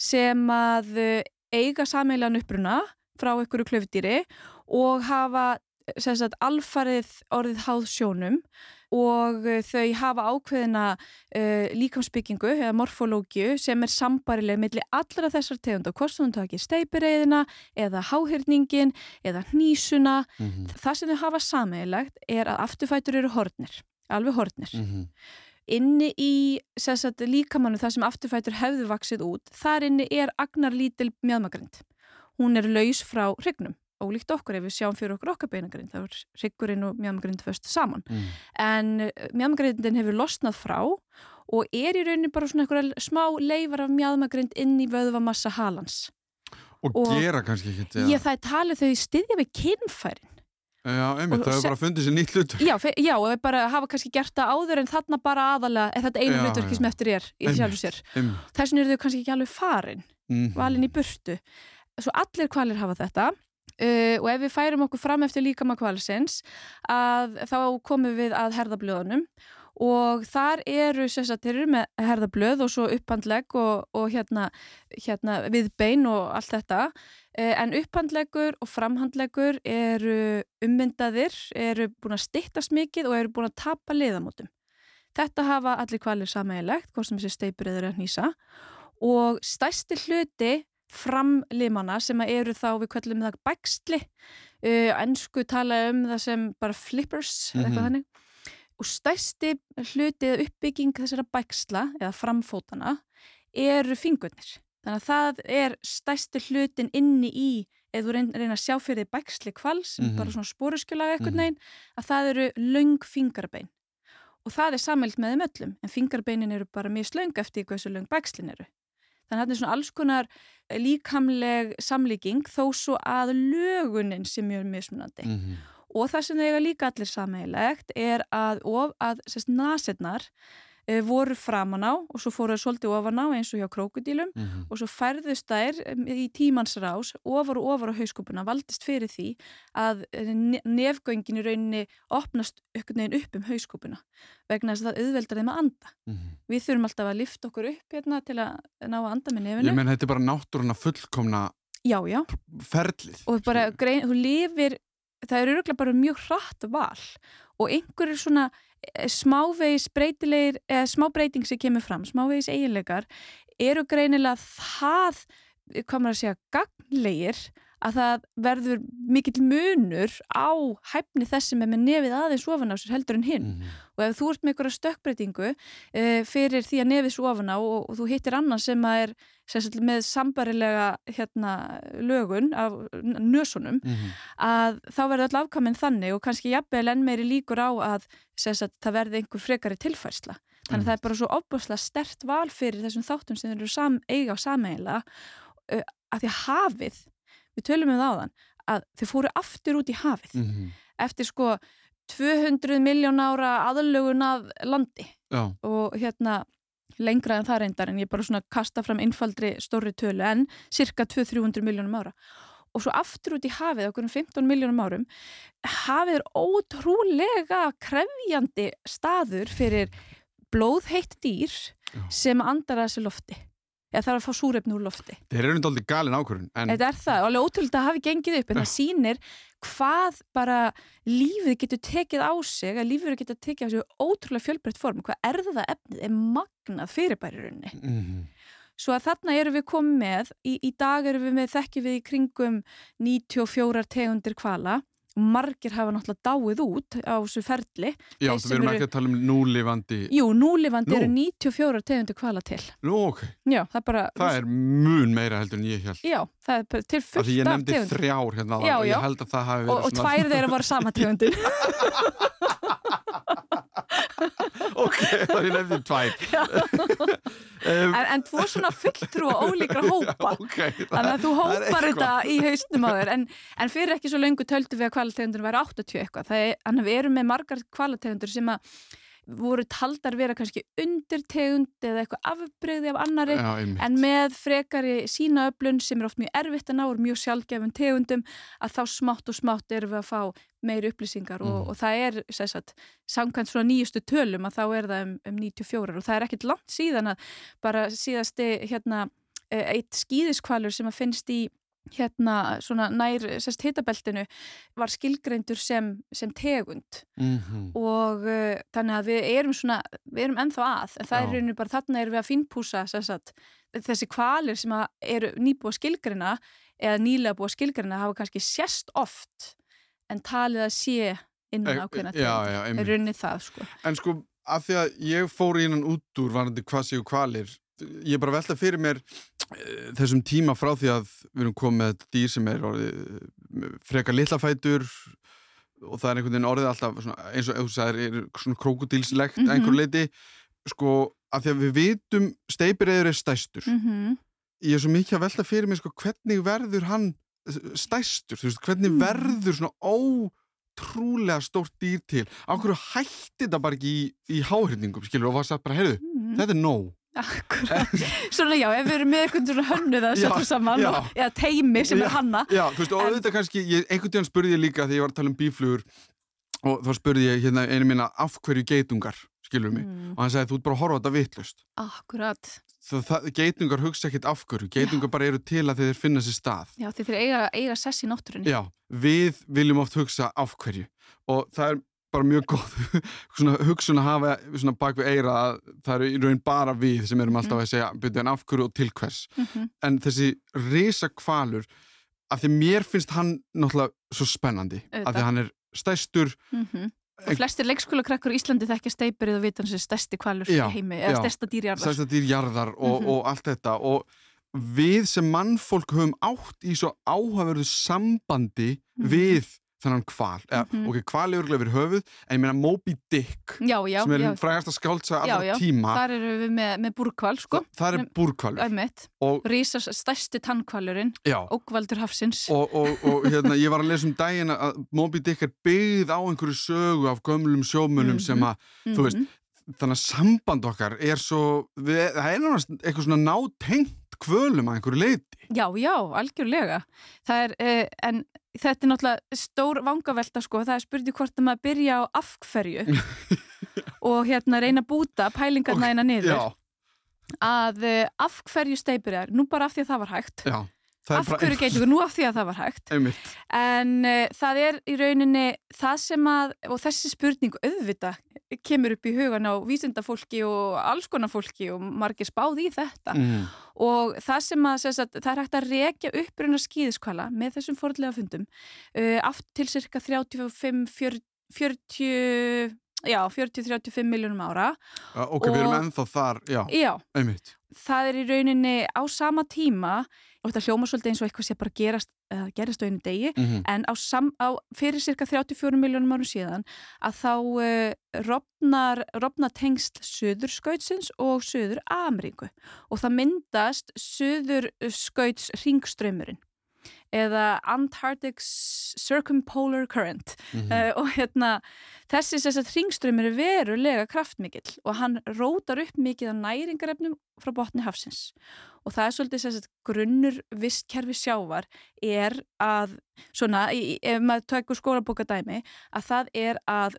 S2: sem að eiga sameilan uppruna frá einhverju klöfdýri og hafa sagt, alfarið orðið háð sjónum og eh, þau hafa ákveðina uh, líkamsbyggingu eða morfológiu sem er sambarileg milli allra þessar tegund og hvort þú takir steipireiðina eða háhyrningin eða hnísuna.
S1: Mm
S2: Það sem þau hafa sameigilegt er að afturfætur eru hornir, alveg hornir.
S1: -hmm.
S2: Inni í sagt, líkamannu það sem afturfætur hefðu vaksið út, þar inni er agnar lítil mjöðmagrind. Hún er laus frá hrygnum. Ólíkt okkur ef við sjáum fyrir okkur okkar beinagrind, þá er hryggurinn og mjöðmagrind föst saman.
S1: Mm.
S2: En mjöðmagrindin hefur losnað frá og er í rauninni bara svona einhverja smá leifar af mjöðmagrind inn í vöðvamassa halans.
S1: og,
S2: Og-
S1: gera kannski ekki
S2: Ég það er talið þau styðja við kynfærin.
S1: Já, einmitt, það hefur bara fundið sér nýtt hlutur
S2: Já, já, og þau bara hafa kannski gert það áður en þarna bara aðalega er þetta einu
S1: já.
S2: sem eftir er í sjálfu sér. Þess vegna eru þau kannski ekki alveg farin,
S1: Mhm.
S2: valin í burtu. Svo allir kvalir hafa þetta uh, og ef við færum okkur fram eftir líkama kvalisins að þá komum við að herðablöðunum. Og þar eru, eru með herðablöð og svo upphandlegg og, og hérna, hérna við bein og allt þetta. Uh, en upphandleggur og framhandleggur eru ummyndaðir, eru búin að styttast mikið og eru búin að tapa liðamótum. Þetta hafa allir kvalir sammeilegt, hvort sem þessi steipur eða nýsa og stærsti hluti framlimana sem eru þá við kvöllum það bæksli uh, ennsku tala um það sem bara flippers eða eitthvað
S1: Mhm.
S2: þannig og stærsti hluti eða uppbygging þessara bæksla eða framfótana eru fingurnir þannig að það er stærsti hlutin inni í ef þú reyn- reyna að sjá fyrir bæksli kvals
S1: Mhm.
S2: bara svona spóruskjölaga eitthvað
S1: Mhm.
S2: neginn að það eru löng fingarbein og það er sammælt með þeim öllum en fingarbeinin eru bara mjög slöng eftir hversu löng bækslin eru þannig að þetta er svona alls konar líkamleg samlíking þó svo að lögunin sem mjög mismunandi
S1: Mhm.
S2: og það sem eiga líka allir sammeilegt er að, of, að sérst, nasetnar voru framan á og svo fóru það svolítið ofan á eins og hjá krókudílum
S1: Mhm.
S2: og svo færðust þær í tímans rás ofar og ofar á hauskupuna valdist fyrir því að eh, ne- nefgöngin í rauninni opnast einhvern veginn upp um hauskupuna vegna þess að það auðveldar þeim að anda.
S1: Mhm.
S2: Við þurfum alltaf að lifta okkur upp hérna til að ná að anda með
S1: Ég
S2: nefinu.
S1: menn þetta er bara náttúruna fullkomna
S2: Já, já.
S1: ferlið
S2: Og bara, grein, þú lifir, það er öruglega bara mjög hratt val og einhverjur svona eh, smávegis breytilegir, eða smá breyting sem kemur fram, smávegis eiginleikar eru greinilega það, hvað maður að segja, gagnlegir að það verður mikill munur á hæfni þess sem er með nefið aðeins ofan á sér heldur en hinn
S1: Mhm.
S2: og ef þú ert með einhverja stökkbreytingu uh, fyrir því að nefið svo ofan á og, og þú hittir annan sem að er sem með sambarilega hérna, lögun af nösunum
S1: Mhm.
S2: að þá verður öll afkaminn þannig og kannski jafnvel enn meiri líkur á að sagt, það verði einhver frekari tilfærsla þannig að það er bara svo opbúslega stert val fyrir þessum þáttum sem eru sam, eiga á sameigila uh, að því að hafið við tölum um það áðan að þau fóru aftur út í hafið
S1: Mhm.
S2: eftir sko 200 miljón ára aðlögun að landi
S1: Já.
S2: og hérna lengra en það reyndar en ég bara svona kasta fram einfaldri stórri tölu en cirka 200-300 miljónum ára og svo aftur út í hafið okkur um 15 miljónum árum hafið er ótrúlega krefjandi staður fyrir blóðheitt dýr
S1: Já.
S2: sem andar að þessu lofti eða þarf að fá súrefni úr lofti
S1: Þeir eru náttúrulega galin ákvörðun en
S2: Þetta er það, alveg ótrúlega að hafi gengið upp en það sýnir hvað bara lífið getur tekið á sig að lífið getur tekið á sig ótrúlega fjölbreytt form hvað erða efnið er magnað fyrirbæri í rauninni.
S1: Mhm.
S2: Svo að þarna erum við komið með, í, í dag erum við með þekkið við í kringum 94 tegundir kvala margir hafa náttúrulega dáið út á þessu ferli.
S1: Já, þú verðum ekki að tala um núlifandi
S2: Jú, núlifandi
S1: Nú.
S2: eru 94 tegundir kvala til.
S1: Nú, ok,
S2: Já, það er bara...
S1: það er mun meira heldur en ég held
S2: Já, það er til
S1: Af
S2: fullt
S1: því ég
S2: af
S1: nefndi
S2: tegundir.
S1: þrjár hérna
S2: Já,
S1: og
S2: já.
S1: ég held að það hafi verið
S2: Og, og tvær þeirra voru sama tegundin.
S1: ok, það er ég nefndi tvær um,
S2: en, en tvo svona fulltrú og ólíkra hópa.
S1: ok,
S2: Þannig að þú
S1: er
S2: hópar þetta í haustum á þér en, en fyrir ekki svo lengu töldu við að kvalategundur væri 80 eitthvað. Þannig að við erum með margar kvalategundur sem að voru taldar vera kannski undir tegund eða eitthvað afbreyði af annari
S1: Já,
S2: en með frekari sínaöflun sem er oft mjög erfitt að ná og mjög sjálfgefum tegundum að þá smátt og smátt erum við að fá meiri upplýsingar og,
S1: Mm.
S2: og það er sagt, samkvæmt svona nýjustu tölum að þá er það um, um 94 og það er ekkit langt síðan að bara síðasti hérna eh, eitt skýðiskvalur sem að finnst í hérna svona nær sérst hitabeltinu var skilgreindur sem, sem tegund
S1: Mhm.
S2: og uh, þannig að við erum svona, við erum ennþá að en það
S1: Já.
S2: er rauninu bara þarna erum við að fínpúsa sagt, þessi kvalir sem eru nýbúið skilgrina eða nýlega búið skilgrina hafa kannski sérst oft en talið að sé innan
S1: já, einmitt.
S2: er rauninu það sko
S1: En sko, af því að ég fór í innan út úr varandi hvað séu kvalir ég bara velta fyrir mér þessum tíma frá því að við erum komið með dýr sem er eh, frekar litlafætur og það er einhvern veginn orðið alltaf svona, eins og sagðir, er svona krókudílslegt mm
S2: Mhm.
S1: einhver leiti, sko af því að við vitum, steipireyður er stæstur
S2: mm
S1: ég er svo mikið að velta fyrir mér sko, hvernig verður hann stæstur, þú veist, hvernig
S2: Mm.
S1: verður svona ótrúlega stórt dýr til, á hverju hætti þetta bara ekki í, í háhyrningum, skilur, og var sagt bara, heyrðu,
S2: -hmm.
S1: þetta er nóg
S2: Akkurat, svona já, ef við erum með einhvern svona hönnuð að
S1: Já,
S2: setja saman
S1: já.
S2: og, eða teimi sem
S1: Já.
S2: er hanna.
S1: Já, þú veist, og auðvitað kannski, ég, einhvern tíðan spurði ég líka þegar ég var að tala um bíflugur og þá spurði ég hérna einu minna af hverju geitungar, skilur mig?
S2: Mm,
S1: og hann sagði, þú ert bara að horfa þetta það, það, geitungar hugsa ekkit af hverju geitungar bara eru til að þeir finna sér stað.
S2: Já þeir eiga, eiga sess í náttúrunni.
S1: Já, við viljum oft hugsa af hverju. Og það er bara mjög góð svona hugsun að hafa svona bak við eira að það eru í raun bara við sem erum alltaf að segja byrja en af hverju og til hvers
S2: Mhm.
S1: en þessi risa kvalur af því mér finnst hann náttúrulega svo spennandi af
S2: Auðvitað.
S1: því hann er stæstur
S2: Mhm. Og
S1: Ein-
S2: flestir leikskólakrakkur í Íslandi þekkja steipirið og vita hans er stærsti kvalur
S1: Já,
S2: í heimi, eða stærsta dýrjarðar.
S1: stærsta dýr jarðar og,
S2: Mhm.
S1: og allt þetta og við sem mannfólk höfum átt í svo áhaverðu sambandi
S2: Mhm.
S1: við þennan kval eða,
S2: Mhm.
S1: ok, kval er örgulega verið höfuð en ég meina Moby Dick
S2: Já, já,
S1: sem er
S2: já.
S1: einn frægasta skáldsa
S2: Já,
S1: allra
S2: já.
S1: tíma
S2: Þar eru við með, með búrkval, sko.
S1: Þa, það er búrkvalur
S2: Rísas stærsti tannkvalurinn, ógvaldur hafsins.
S1: og, og, og hérna, ég var að lesa um daginn að Moby Dick er byggð á einhverju sögu af gömlum sjómunum
S2: Mhm.
S1: sem að þú veist,
S2: Mhm.
S1: þannig að samband okkar er svo, við, það er náttúrulega eitthvað svona nátengt kvölum að einhverju leiti
S2: Já, já, algjörlega. Er, uh, en þetta er náttúrulega stór vangavelta, sko. Það er spurning hvort að maður byrja á afhverju og hérna reyna að búta pælingarna eina niður.
S1: Já,
S2: Að uh, afhverju steipir er, nú bara af því að það var hægt.
S1: já
S2: Af hverju geitur nú af því að það var hægt.
S1: einmitt,
S2: En uh, það er í rauninni það sem að, og þessi spurning auðvita kemur upp í hugan á vísindafólki og alls konar fólki og margir spáð í þetta.
S1: mm,
S2: Og það sem að, sem sagt, það er hægt að rekja uppruna skýðiskvala með þessum forðlega fundum uh, aftur til cirka 35, 40, 40 já, 40-35 miljónum ára.
S1: Ok, við erum
S2: Og-
S1: ennþá þar, já,
S2: Já,
S1: einmitt
S2: það er í rauninni á sama tíma og þetta hljóma svolítið eins og eitthvað sé bara gerast, uh, gerist á einu degi.
S1: Mm
S2: en á, sam, á fyrir cirka 34 miljónum árum síðan að þá uh, rofnar, rofnar tengsl söðurskautsins og söður Ameríku og það myndast söðurskauts ringströymurinn eða Antarctic Circumpolar Current. Mm -hmm. uh, og hérna þessi þess að hringströmmur er verulega kraftmikill og hann rótar upp mikið af næringarefnum frá botni hafsins og það er svolítið þess að grunnur vistkerfi sjávar er að, svona, ef maður tökur skólabókadæmi, að það er að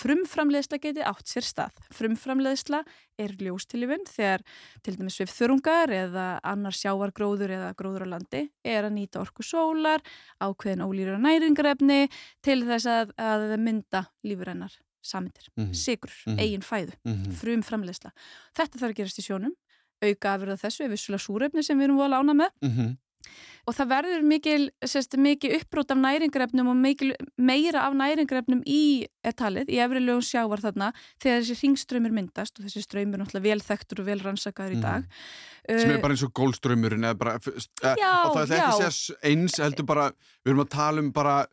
S2: frumframleðsla geti átt sér stað. Frumframleðsla er ljóstilifun þegar til dæmis við þurrungar eða annar sjávargróður eða gróður á landi er að nýta orku sólar, ákveðin ólýra næringarefni til þess að, að mynda lífurennar samindir, mm -hmm. sigur, mm -hmm. eigin fæðu, mm -hmm. frumframleðsla. Þetta þarf að gerast í sjónum auka afröða þessu, við vissulega súrefni sem við erum volið ána með mm -hmm. og það verður mikil, mikil uppbrót af næringrefnum og mikil, meira af næringrefnum í talið, í efri lögum sjávar þarna þegar þessi ringströymur myndast og þessi ströymur náttúrulega vel þekktur og vel rannsakaður í mhm. dag
S1: mm. sem er bara eins og gólströymurinn og það er ekki að segja eins heldur bara, við erum að tala um bara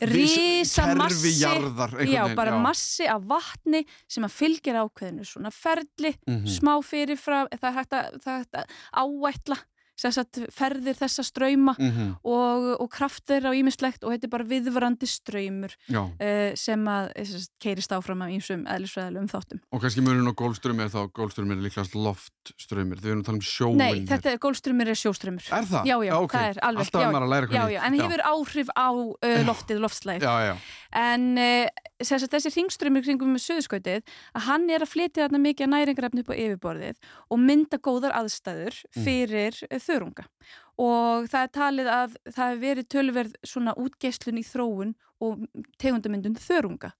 S2: Rísa massi,
S1: jarðar,
S2: já, bara já. massi af vatni sem að fylgir ákveðinu svona ferli, mm -hmm. smá fyrirfrá það er hægt að áætla ferðir þessa ströyma mm -hmm. og, og kraftir á ímislegt og þetta er bara viðvarandi ströymur uh, sem að sest, keirist áfram af ímsum eðlisfræðilegum þáttum.
S1: Og kannski mörgum á gólströmi er þá gólströmi er líkast loftströymir þau erum að tala um sjóin.
S2: Nei, þetta er gólströmi er sjóströymir.
S1: Er það?
S2: Já, já,
S1: okay.
S2: það er alveg.
S1: Alltaf er maður að læra
S2: hvernig. Já, já, en hefur áhrif á uh, loftið, loftslæð.
S1: Já, já.
S2: En uh, þessi ringströymir kringum með söðskautið að hann er að flytja þarna mikið næringrefni upp á yfirborðið og mynda góðar aðstæður mm. fyrir mm þörunga og það er talið að það hefur verið tölverð svona útgeislun í þróun og tegundamyndun þörunga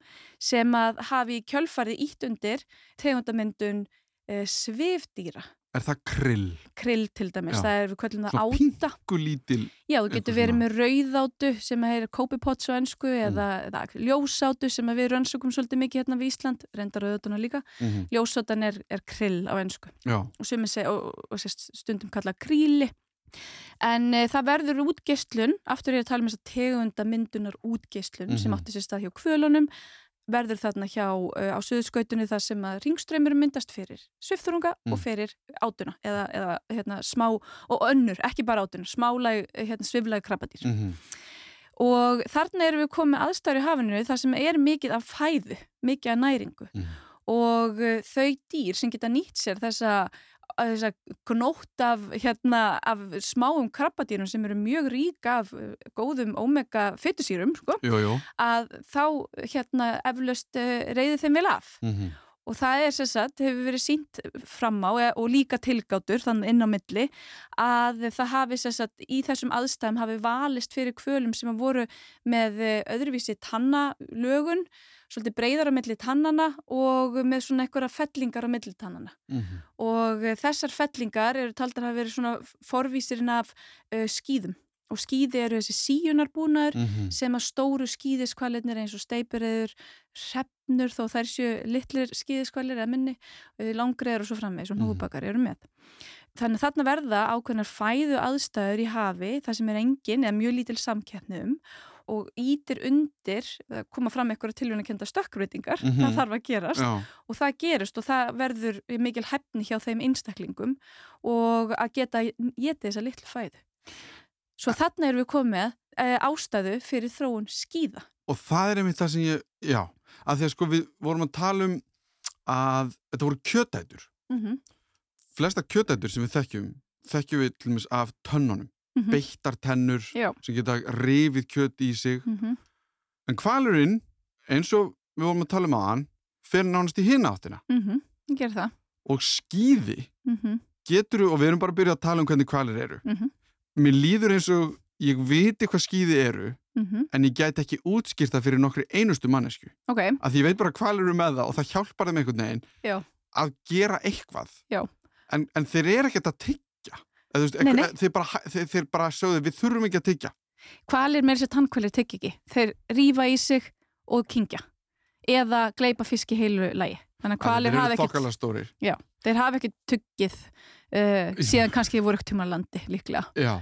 S2: sem að hafi kjölfarið ítt undir tegundamyndun e, svifdýra.
S1: Er það krill?
S2: Krill til dæmis, Já. það er við kvöldum það áta.
S1: Svona pingulítil.
S2: Já, þú getur verið með rauðátu sem er kópipots á ennsku mm. eða, eða ljósátu sem við rannsökum svolítið mikið hérna við Ísland, reyndar rauðátuna líka. Mm -hmm. Ljósátan er, er krill á ennsku og, og, og stundum kalla kríli En e, það verður útgeistlun, aftur ég að tala um þess að tegunda myndunar útgeistlun mm -hmm. sem mhm. átti sér stað hjá kvölunum, verður þarna hjá e, á söðskautunni það sem að ringströymur myndast fyrir svifþurunga mm. og fyrir átuna eða, eða hérna, smá og önnur, ekki bara átuna, smálag hérna, sviflag krabbadýr. Mm -hmm. Og þarna erum við komið aðstæður í hafinu þar sem er mikið af fæðu, mikið af næringu mm. og e, þau dýr sem geta nýtt sér þessa þess að knótt af, hérna, af smáum krabbadýrum sem eru mjög rík af uh, góðum omega fytusýrum sko, að þá hérna, eflaust uh, reyði þeim vel af mm -hmm. Og það er sérsagt, hefur verið sínt fram á eh, og líka tilgátur þannig inn á milli að það hafi sérsagt í þessum aðstæðum hafi valist fyrir kvölum sem voru með eh, öðruvísi tannalögun svolítið breyðar á milli tannana og með svona einhverja fellingar á milli tannana mm -hmm. og eh, þessar fellingar eru taldar að vera svona forvísirinn af uh, skýðum og skýði eru þessi síunarbúnaður mm -hmm. sem að stóru skýðiskvalinir eins og steipiröður, hrefnur þó þær séu litlir skýðiskvalir eða minni, langriðar og svo frammeins og mhm. núbakar eru með. Þannig að þarna verða ákveðnar fæðu aðstæður í hafi, það sem er engin eða mjög lítil samkeppnum og ítir undir, koma fram eitthvað tilvægna kenda stökkbreytingar, mm -hmm. það þarf að gerast Já. og það gerist og það verður mikil hefni hjá þeim einstaklingum og að geta getið þessa litlu fæðu. Svo þarna erum við komið e, ástæðu fyrir þróun skýða.
S1: Og það er einmitt það sem ég, já, að því að sko við vorum að tala um að þetta voru kjötætur. Mm -hmm. Flesta kjötætur sem við þekkjum, þekkjum við til og meins af tönnunum mm -hmm. beittartennur sem geta rifið kjött í sig mm -hmm. en kvalurinn eins og við vorum að tala um aðan fer nánast í hináttina
S2: mm -hmm.
S1: og skýði mhm. getur við, og við erum bara að byrja að tala um hvernig kvalir eru mhm. Mér líður eins og ég viti hvað skýði eru mhm. en ég gæti ekki útskýrta fyrir nokkri einustu mannesku
S2: okay.
S1: að ég veit bara hvað eru með það og það hjálpar þeim einhvern veginn Já. að gera eitthvað. En, en þeir eru ekkert að tyggja. Þeir, bara, þeir, þeir bara sögðu við þurfum ekki að tyggja.
S2: Hvalir með þessi tannkvælir tyggja ekki. Þeir rýfa í sig og kingja eða gleipa fisk í heilu lægi
S1: þannig að hvalir hafa ekkert
S2: þeir hafa ekkert tyggið uh, síðan kannski voru ekkert tíma landi líklega
S1: Já,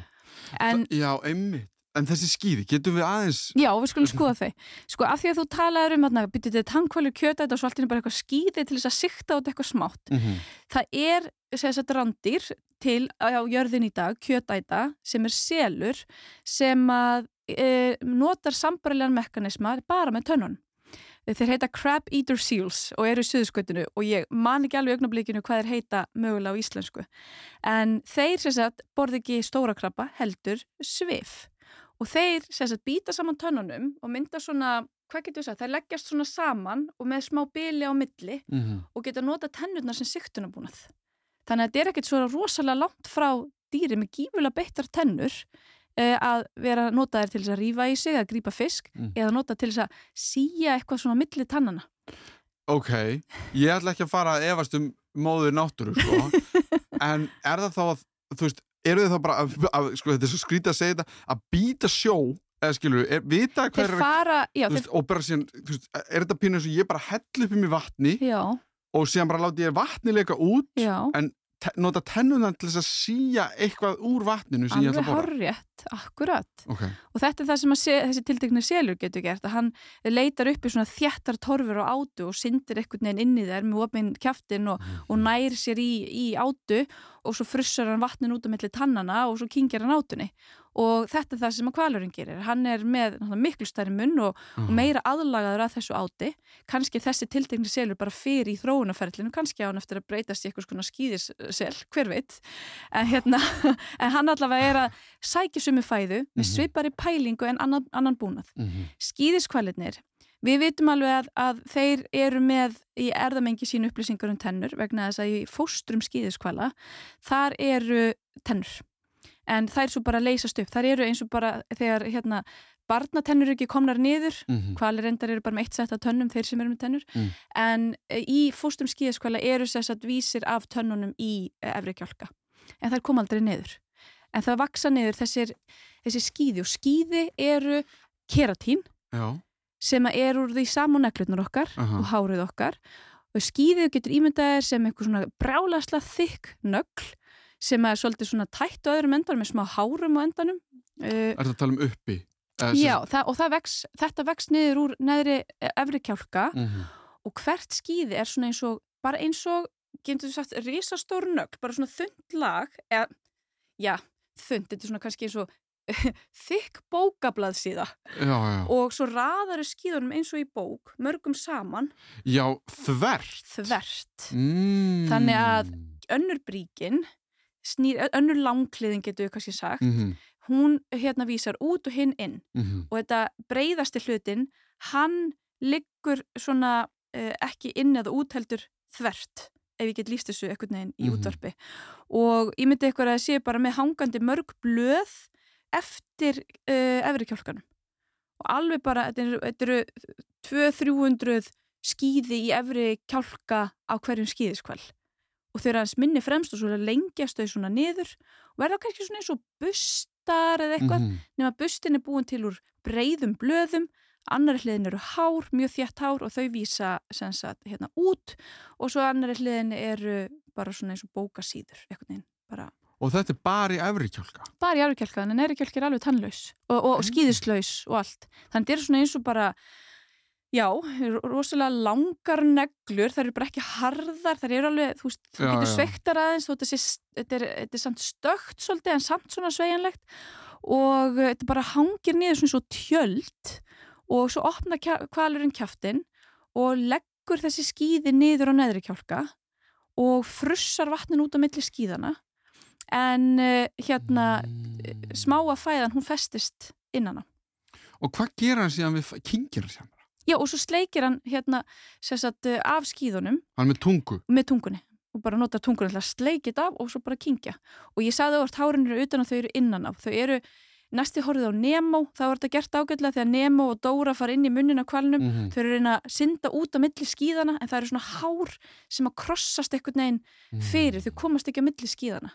S1: en, já einmitt En þessi skýði, getum við aðeins...
S2: Já, við skulum skoða þau. Sko, af því að þú talaður um að byrja þetta tankvælir kjöta þetta og svo allt er bara eitthvað skýði til þess að sikta át eitthvað smátt. Mm -hmm. Það er, segja þess að randir, til á jörðin í dag, kjötæta, sem er selur sem að e, notar sambarilegan mekanisma bara með tönnun. Þeir heita Crab Eater Seals og eru í suðskutinu og ég man ekki alveg augnablíkinu hvað þeir heita mögulega á íslensku. En þeir sagt borði ekki stóra krabba heldur svif og þeir sagt býta saman tönnunum og mynda svona, hvað getur við sagt, þeir leggjast svona saman og með smá bíli á milli
S1: mm -hmm.
S2: og geta nota tennurnar sem siktunabúnað. Þannig að þetta er ekkert svona rosalega langt frá dýri með gífulega beittar tennur að vera notaðir til þess að rýfa í sig, að grípa fisk
S1: Mm.
S2: eða nota til þess að síja eitthvað svona á milli tannana.
S1: Ok, ég ætla ekki að fara að efast um móður náttúru, sko. en er það þá að, þú veist, eru þið þá bara, að, að, sko, þetta er svo skrítið að segja þetta, að býta sjó, eða skilur, er, vita hver
S2: Þeir
S1: er,
S2: fara, já,
S1: þú veist, og bara síðan, þú veist, er þetta pínu eins og ég bara hell upp um í vatni
S2: þeir, já,
S1: og síðan bara láti ég vatni leika út,
S2: já,
S1: te nota tennundan til þess að síja eitthvað úr vatninu sem ég ætla
S2: alveg
S1: að borra.
S2: horrétt, akkurat.
S1: Ok,
S2: Og þetta er það sem se, þessi tiltekni selur getur gert, að hann leitar upp í svona þjættar torfur á átu og syndir einhvern veginn inn í þær með opinn kjaftin og, og nær sér í, í átu og svo frussar hann vatnin út á milli tannana og svo kingir hann átunni. Og þetta er það sem að kvalurinn gerir. Hann er með miklu stærri munn og, og meira aðlagaður að þessu áti. Kanski þessi tiltekni selur bara fyrir í þróunarferðlinu, kannski á hann eftir að breytast í eitthvað svona skýðissel, hver veit. En, hérna, en hann allavega er að sækja sumu fæðu með
S1: Mhm.
S2: svipari pælingu en annan, annan búnað.
S1: mm -hmm.
S2: Skýðiskvælinir, við vitum alveg að, að þeir eru með í erðamengi sínu upplýsingar um tennur vegna þess að í fóstrum skýðiskvæla þar eru tennur en þær svo bara leysast upp, þær eru eins og bara þegar hérna barnatennur ekki komnar niður,
S1: Mhm.
S2: hvalir reyndar eru bara með eitt sett af tönnum, þeir sem eru með tennur
S1: Mm.
S2: en eh, í fóstrum skýðiskvæla eru sess að vísir af tönnunum í eh, efri kjálka en þær kom aldrei niður en það vaksa niður þessir, þessi skýði og skýði eru keratín
S1: Já,
S2: sem er úr því saman neglutnar okkar
S1: Aha.
S2: og hárið okkar og skýðið getur ímyndaðir sem eitthvað svona brjálasla þykk nögl sem er svolítið svona tætt á öðrum endanum með smá hárum á endanum
S1: er það að tala um uppi? Eða
S2: Já, það, og það vex, þetta vex niður úr neðri eh, efri kjálka
S1: Mhm.
S2: og hvert skýði er svona eins og bara eins og, getur þú sagt, risastór nögl, bara svona þund lag eða, já, þund, þetta er svona kannski eins og þykk bókablað síða
S1: Já, já,
S2: og svo raðar skýðunum eins og í bók, mörgum saman
S1: já, þvert
S2: þvert.
S1: mm.
S2: Þannig að- Önnur bríkin, snýr, önnur langkliðin getur við kannski sagt,
S1: mm
S2: hún hérna vísar út og hinn inn.
S1: -hmm.
S2: og þetta breyðasti hlutin, hann liggur svona uh, ekki inn eða út heldur þvert ef ég get líst þessu eitthvað neginn í
S1: Mhm.
S2: útvarpi. Og ég myndi eitthvað að sé bara með hangandi mörg blöð eftir uh, efri kjálkanum. Og alveg bara, þetta eru 200-300 skýði í efri kjálka á hverjum skýðiskvæl og þau eru aðeins minni fremst og svo lengjast þau svona niður og verða kannski svona eins og bustar eða eitthvað
S1: Mhm.
S2: nema bustin er búin til úr breyðum blöðum annari hliðin eru hár, mjög þjætt hár og þau vísa sem sagt hérna út og svo annari hliðin eru bara svona eins og bókasýður eitthvað neginn, bara
S1: Og þetta er bara í efri kjálka
S2: bara í arvikjálka, en erikjálki er alveg tannlaus og, og, og
S1: Mm.
S2: skýðislaus og allt þannig þetta er svona eins og bara já, rosalega langar neglur, það eru bara ekki harðar það eru alveg, þú veist, þú getur sveiktar aðeins þótt þessi, þetta er, þetta er samt stögt svolítið en samt svona sveigjanlegt og uh, þetta bara hangir niður svona svo tjöld og svo opna kvalurinn kjaftin og leggur þessi skýði niður á neðri kjálka og frussar vatnin út á milli skýðana en uh, hérna
S1: mm.
S2: smáa fæðan hún festist innan á.
S1: Og hvað gera hann síðan við kingir hann síðan?
S2: Já og svo sleikir hann hérna sagt uh, af skýðunum
S1: Hann með tungu.
S2: Með tungunni. Og bara notar tungunni til að sleikið af og svo bara kingja og ég sagði orðt hárin eru utan og þau eru innan á þau eru næsti horfið á Nemo þá er þetta gert ágætlega þegar Nemo og Dóra fara inn í munnin á kvalnum
S1: -hmm.
S2: þau eru að reyna að synda út á milli skýðana en það eru svona hár sem að krossast einhvern veginn
S1: Mm.
S2: fyrir, þau komast ekki á milli skíðana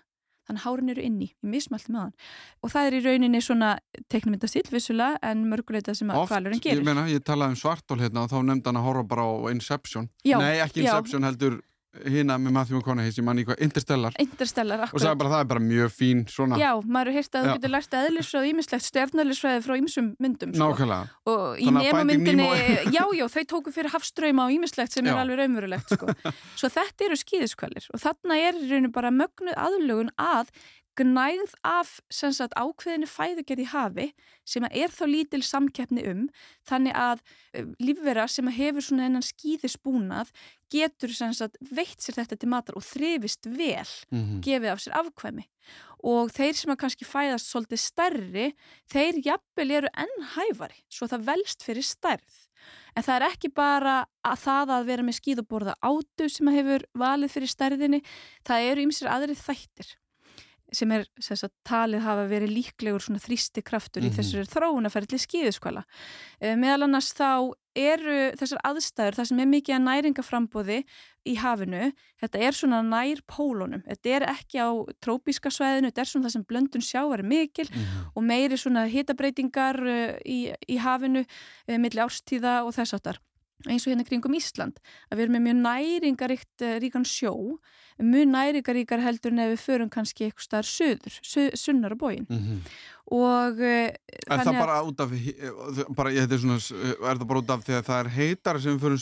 S2: þannig að hárin eru inni, ég mismælti með hann. Og það er í rauninni svona teknumyndastil vissulega en mörguleita sem að
S1: Oft,
S2: kvalurinn
S1: ég
S2: gerir.
S1: meina, ég talaði um svartól hérna og þá nefndi hann að horfa bara á Inception.
S2: Já,
S1: Nei, ekki
S2: já.
S1: Inception heldur hina með Matthew McConaughey sem hann í hvað Interstellar
S2: Interstellar,
S1: og sagði bara að það er bara mjög fín svona
S2: Já, maður hefur heyrt að þú getur lært eðlisfræð ímislegt stjarnælisfræði frá ýmsum myndum sko.
S1: nákvæmlega
S2: og í
S1: Nemo-
S2: já, já, þau tóku fyrir hafströyma og ímislegt sem
S1: Já.
S2: er alveg raunverulegt sko. svo þetta eru skýðiskvælir og þarna er í rauninu bara mögnuð aðlugun að gnægð af sagt, ákveðinu fæðugerð í hafi sem er þá lítil samkeppni um þannig að uh, lífvera sem hefur svona enn skýðisbúnað getur sagt, veitt sér þetta til matar og þrifist vel
S1: mm
S2: gefið af sér afkvæmi. Og þeir sem að kannski fæðast svolítið stærri, þeir jafnvel eru enn hæfari, svo það velst fyrir stærð. En það er ekki bara að það að vera með skíðuborða átu sem að hefur valið fyrir stærðinni, það eru ymsir aðri þættir sem er sem talið hafa verið líklegur svona þrýsti kraftur í
S1: Mhm.
S2: þessari þróunaferðli skíðuskvala. E, meðal annars þá eru þessar aðstæður, það sem er mikið að næringaframbóði í hafinu, þetta er svona nær pólunum, þetta er ekki á trópíska svæðinu, þetta er svona það sem blöndun sjávar er mikil
S1: Mhm.
S2: og meiri svona hitabreitingar uh, í, í hafinu uh, milli árstíða og þess áttar eins og hérna kringum Ísland að við erum með mjög næringaríkt uh, ríkan sjó mjög næringaríkar heldur en ef við förum kannski eitthvað staðar söður, su, sunnar á bógin og uh,
S1: Er það bara út af bara, þetta er, svona, er það bara út af því að það er heitar sem við förum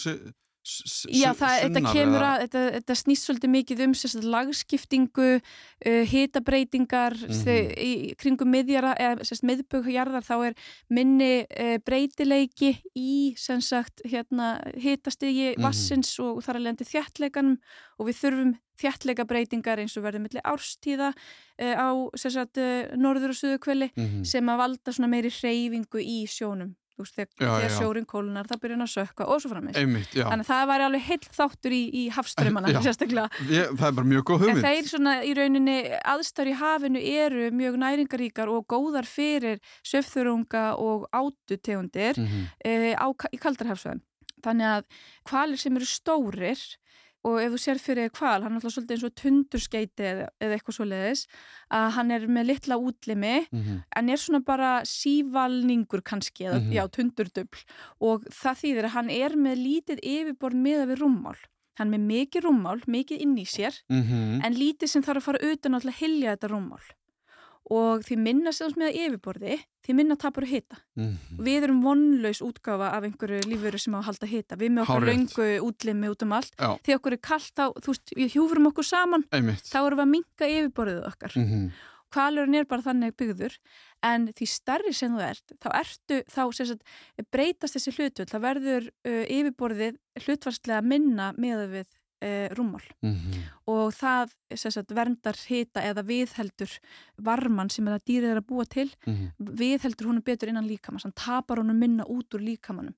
S2: Já, það, þetta kemur að, þetta, þetta snýst svolítið mikið um sérst, lagskiptingu, uh, hitabreitingar mm í kringum miðjara, eða sérst, miðböggjarðar þá er minni uh, breytileiki í sagt hérna hitastigi
S1: Mhm.
S2: vassins og þar að lendi þjættleikanum og við þurfum þjættleika breytingar eins og verður milli árstíða uh, á sagt uh, norður og suðu kveli
S1: Mhm.
S2: sem að valda svona meiri hreyfingu í sjónum. Veist, þegar,
S1: Já,
S2: sjórin kólunar, það byrjar hann að sökka og svo framins.
S1: Einmitt.
S2: Þannig að það væri alveg heill þáttur í, í hafströmmana
S1: Já.
S2: sérstaklega.
S1: Ég, það er bara mjög góð hugmynd.
S2: þeir svona í rauninni aðstæður í hafinu eru mjög næringaríkar og góðar fyrir söfþurunga og átutegundir
S1: Mhm.
S2: e, á, í kaldarhafsvæðum. Þannig að kvalir sem eru stórir og ef þú sér fyrir kval, hann er alltaf svolítið eins og tundurskeiti eða, eða eitthvað svo leiðis, að hann er með litla útlimi
S1: Mhm.
S2: en er svona bara sívalningur kannski, eða
S1: Mhm.
S2: já, tundurdubl og það þýðir að hann er með lítið yfirborð meða við rúmmál hann er með mikið rúmmál, mikið inn í sér
S1: Mhm.
S2: en lítið sem þarf að fara utan til að hilja þetta rúmmál og því minna sem með yfirborði, því minna tapar að hita
S1: Mhm.
S2: við erum vonlaus útgáfa af einhverju lífveru sem á að halda hita við með okkar
S1: Hárrétt.
S2: löngu útlimi út um allt
S1: Já,
S2: því okkur er kallt á, þú veist, við hjúfrum okkur saman
S1: einmitt.
S2: þá erum við að minka yfirborðið okkar
S1: Mhm.
S2: kvalurinn er bara þannig byggður en því starri sem þú ert þá ertu, þá sagt breytast þessi hlutvöld, þá verður uh, yfirborðið hlutvarslega minna með við uh, rúmmál
S1: Mhm.
S2: og það sagt verndar hita eða viðheldur varman sem að dýrið er að búa til
S1: Mhm.
S2: viðheldur honum betur innan líkamans hann tapar honum minna út úr líkamanum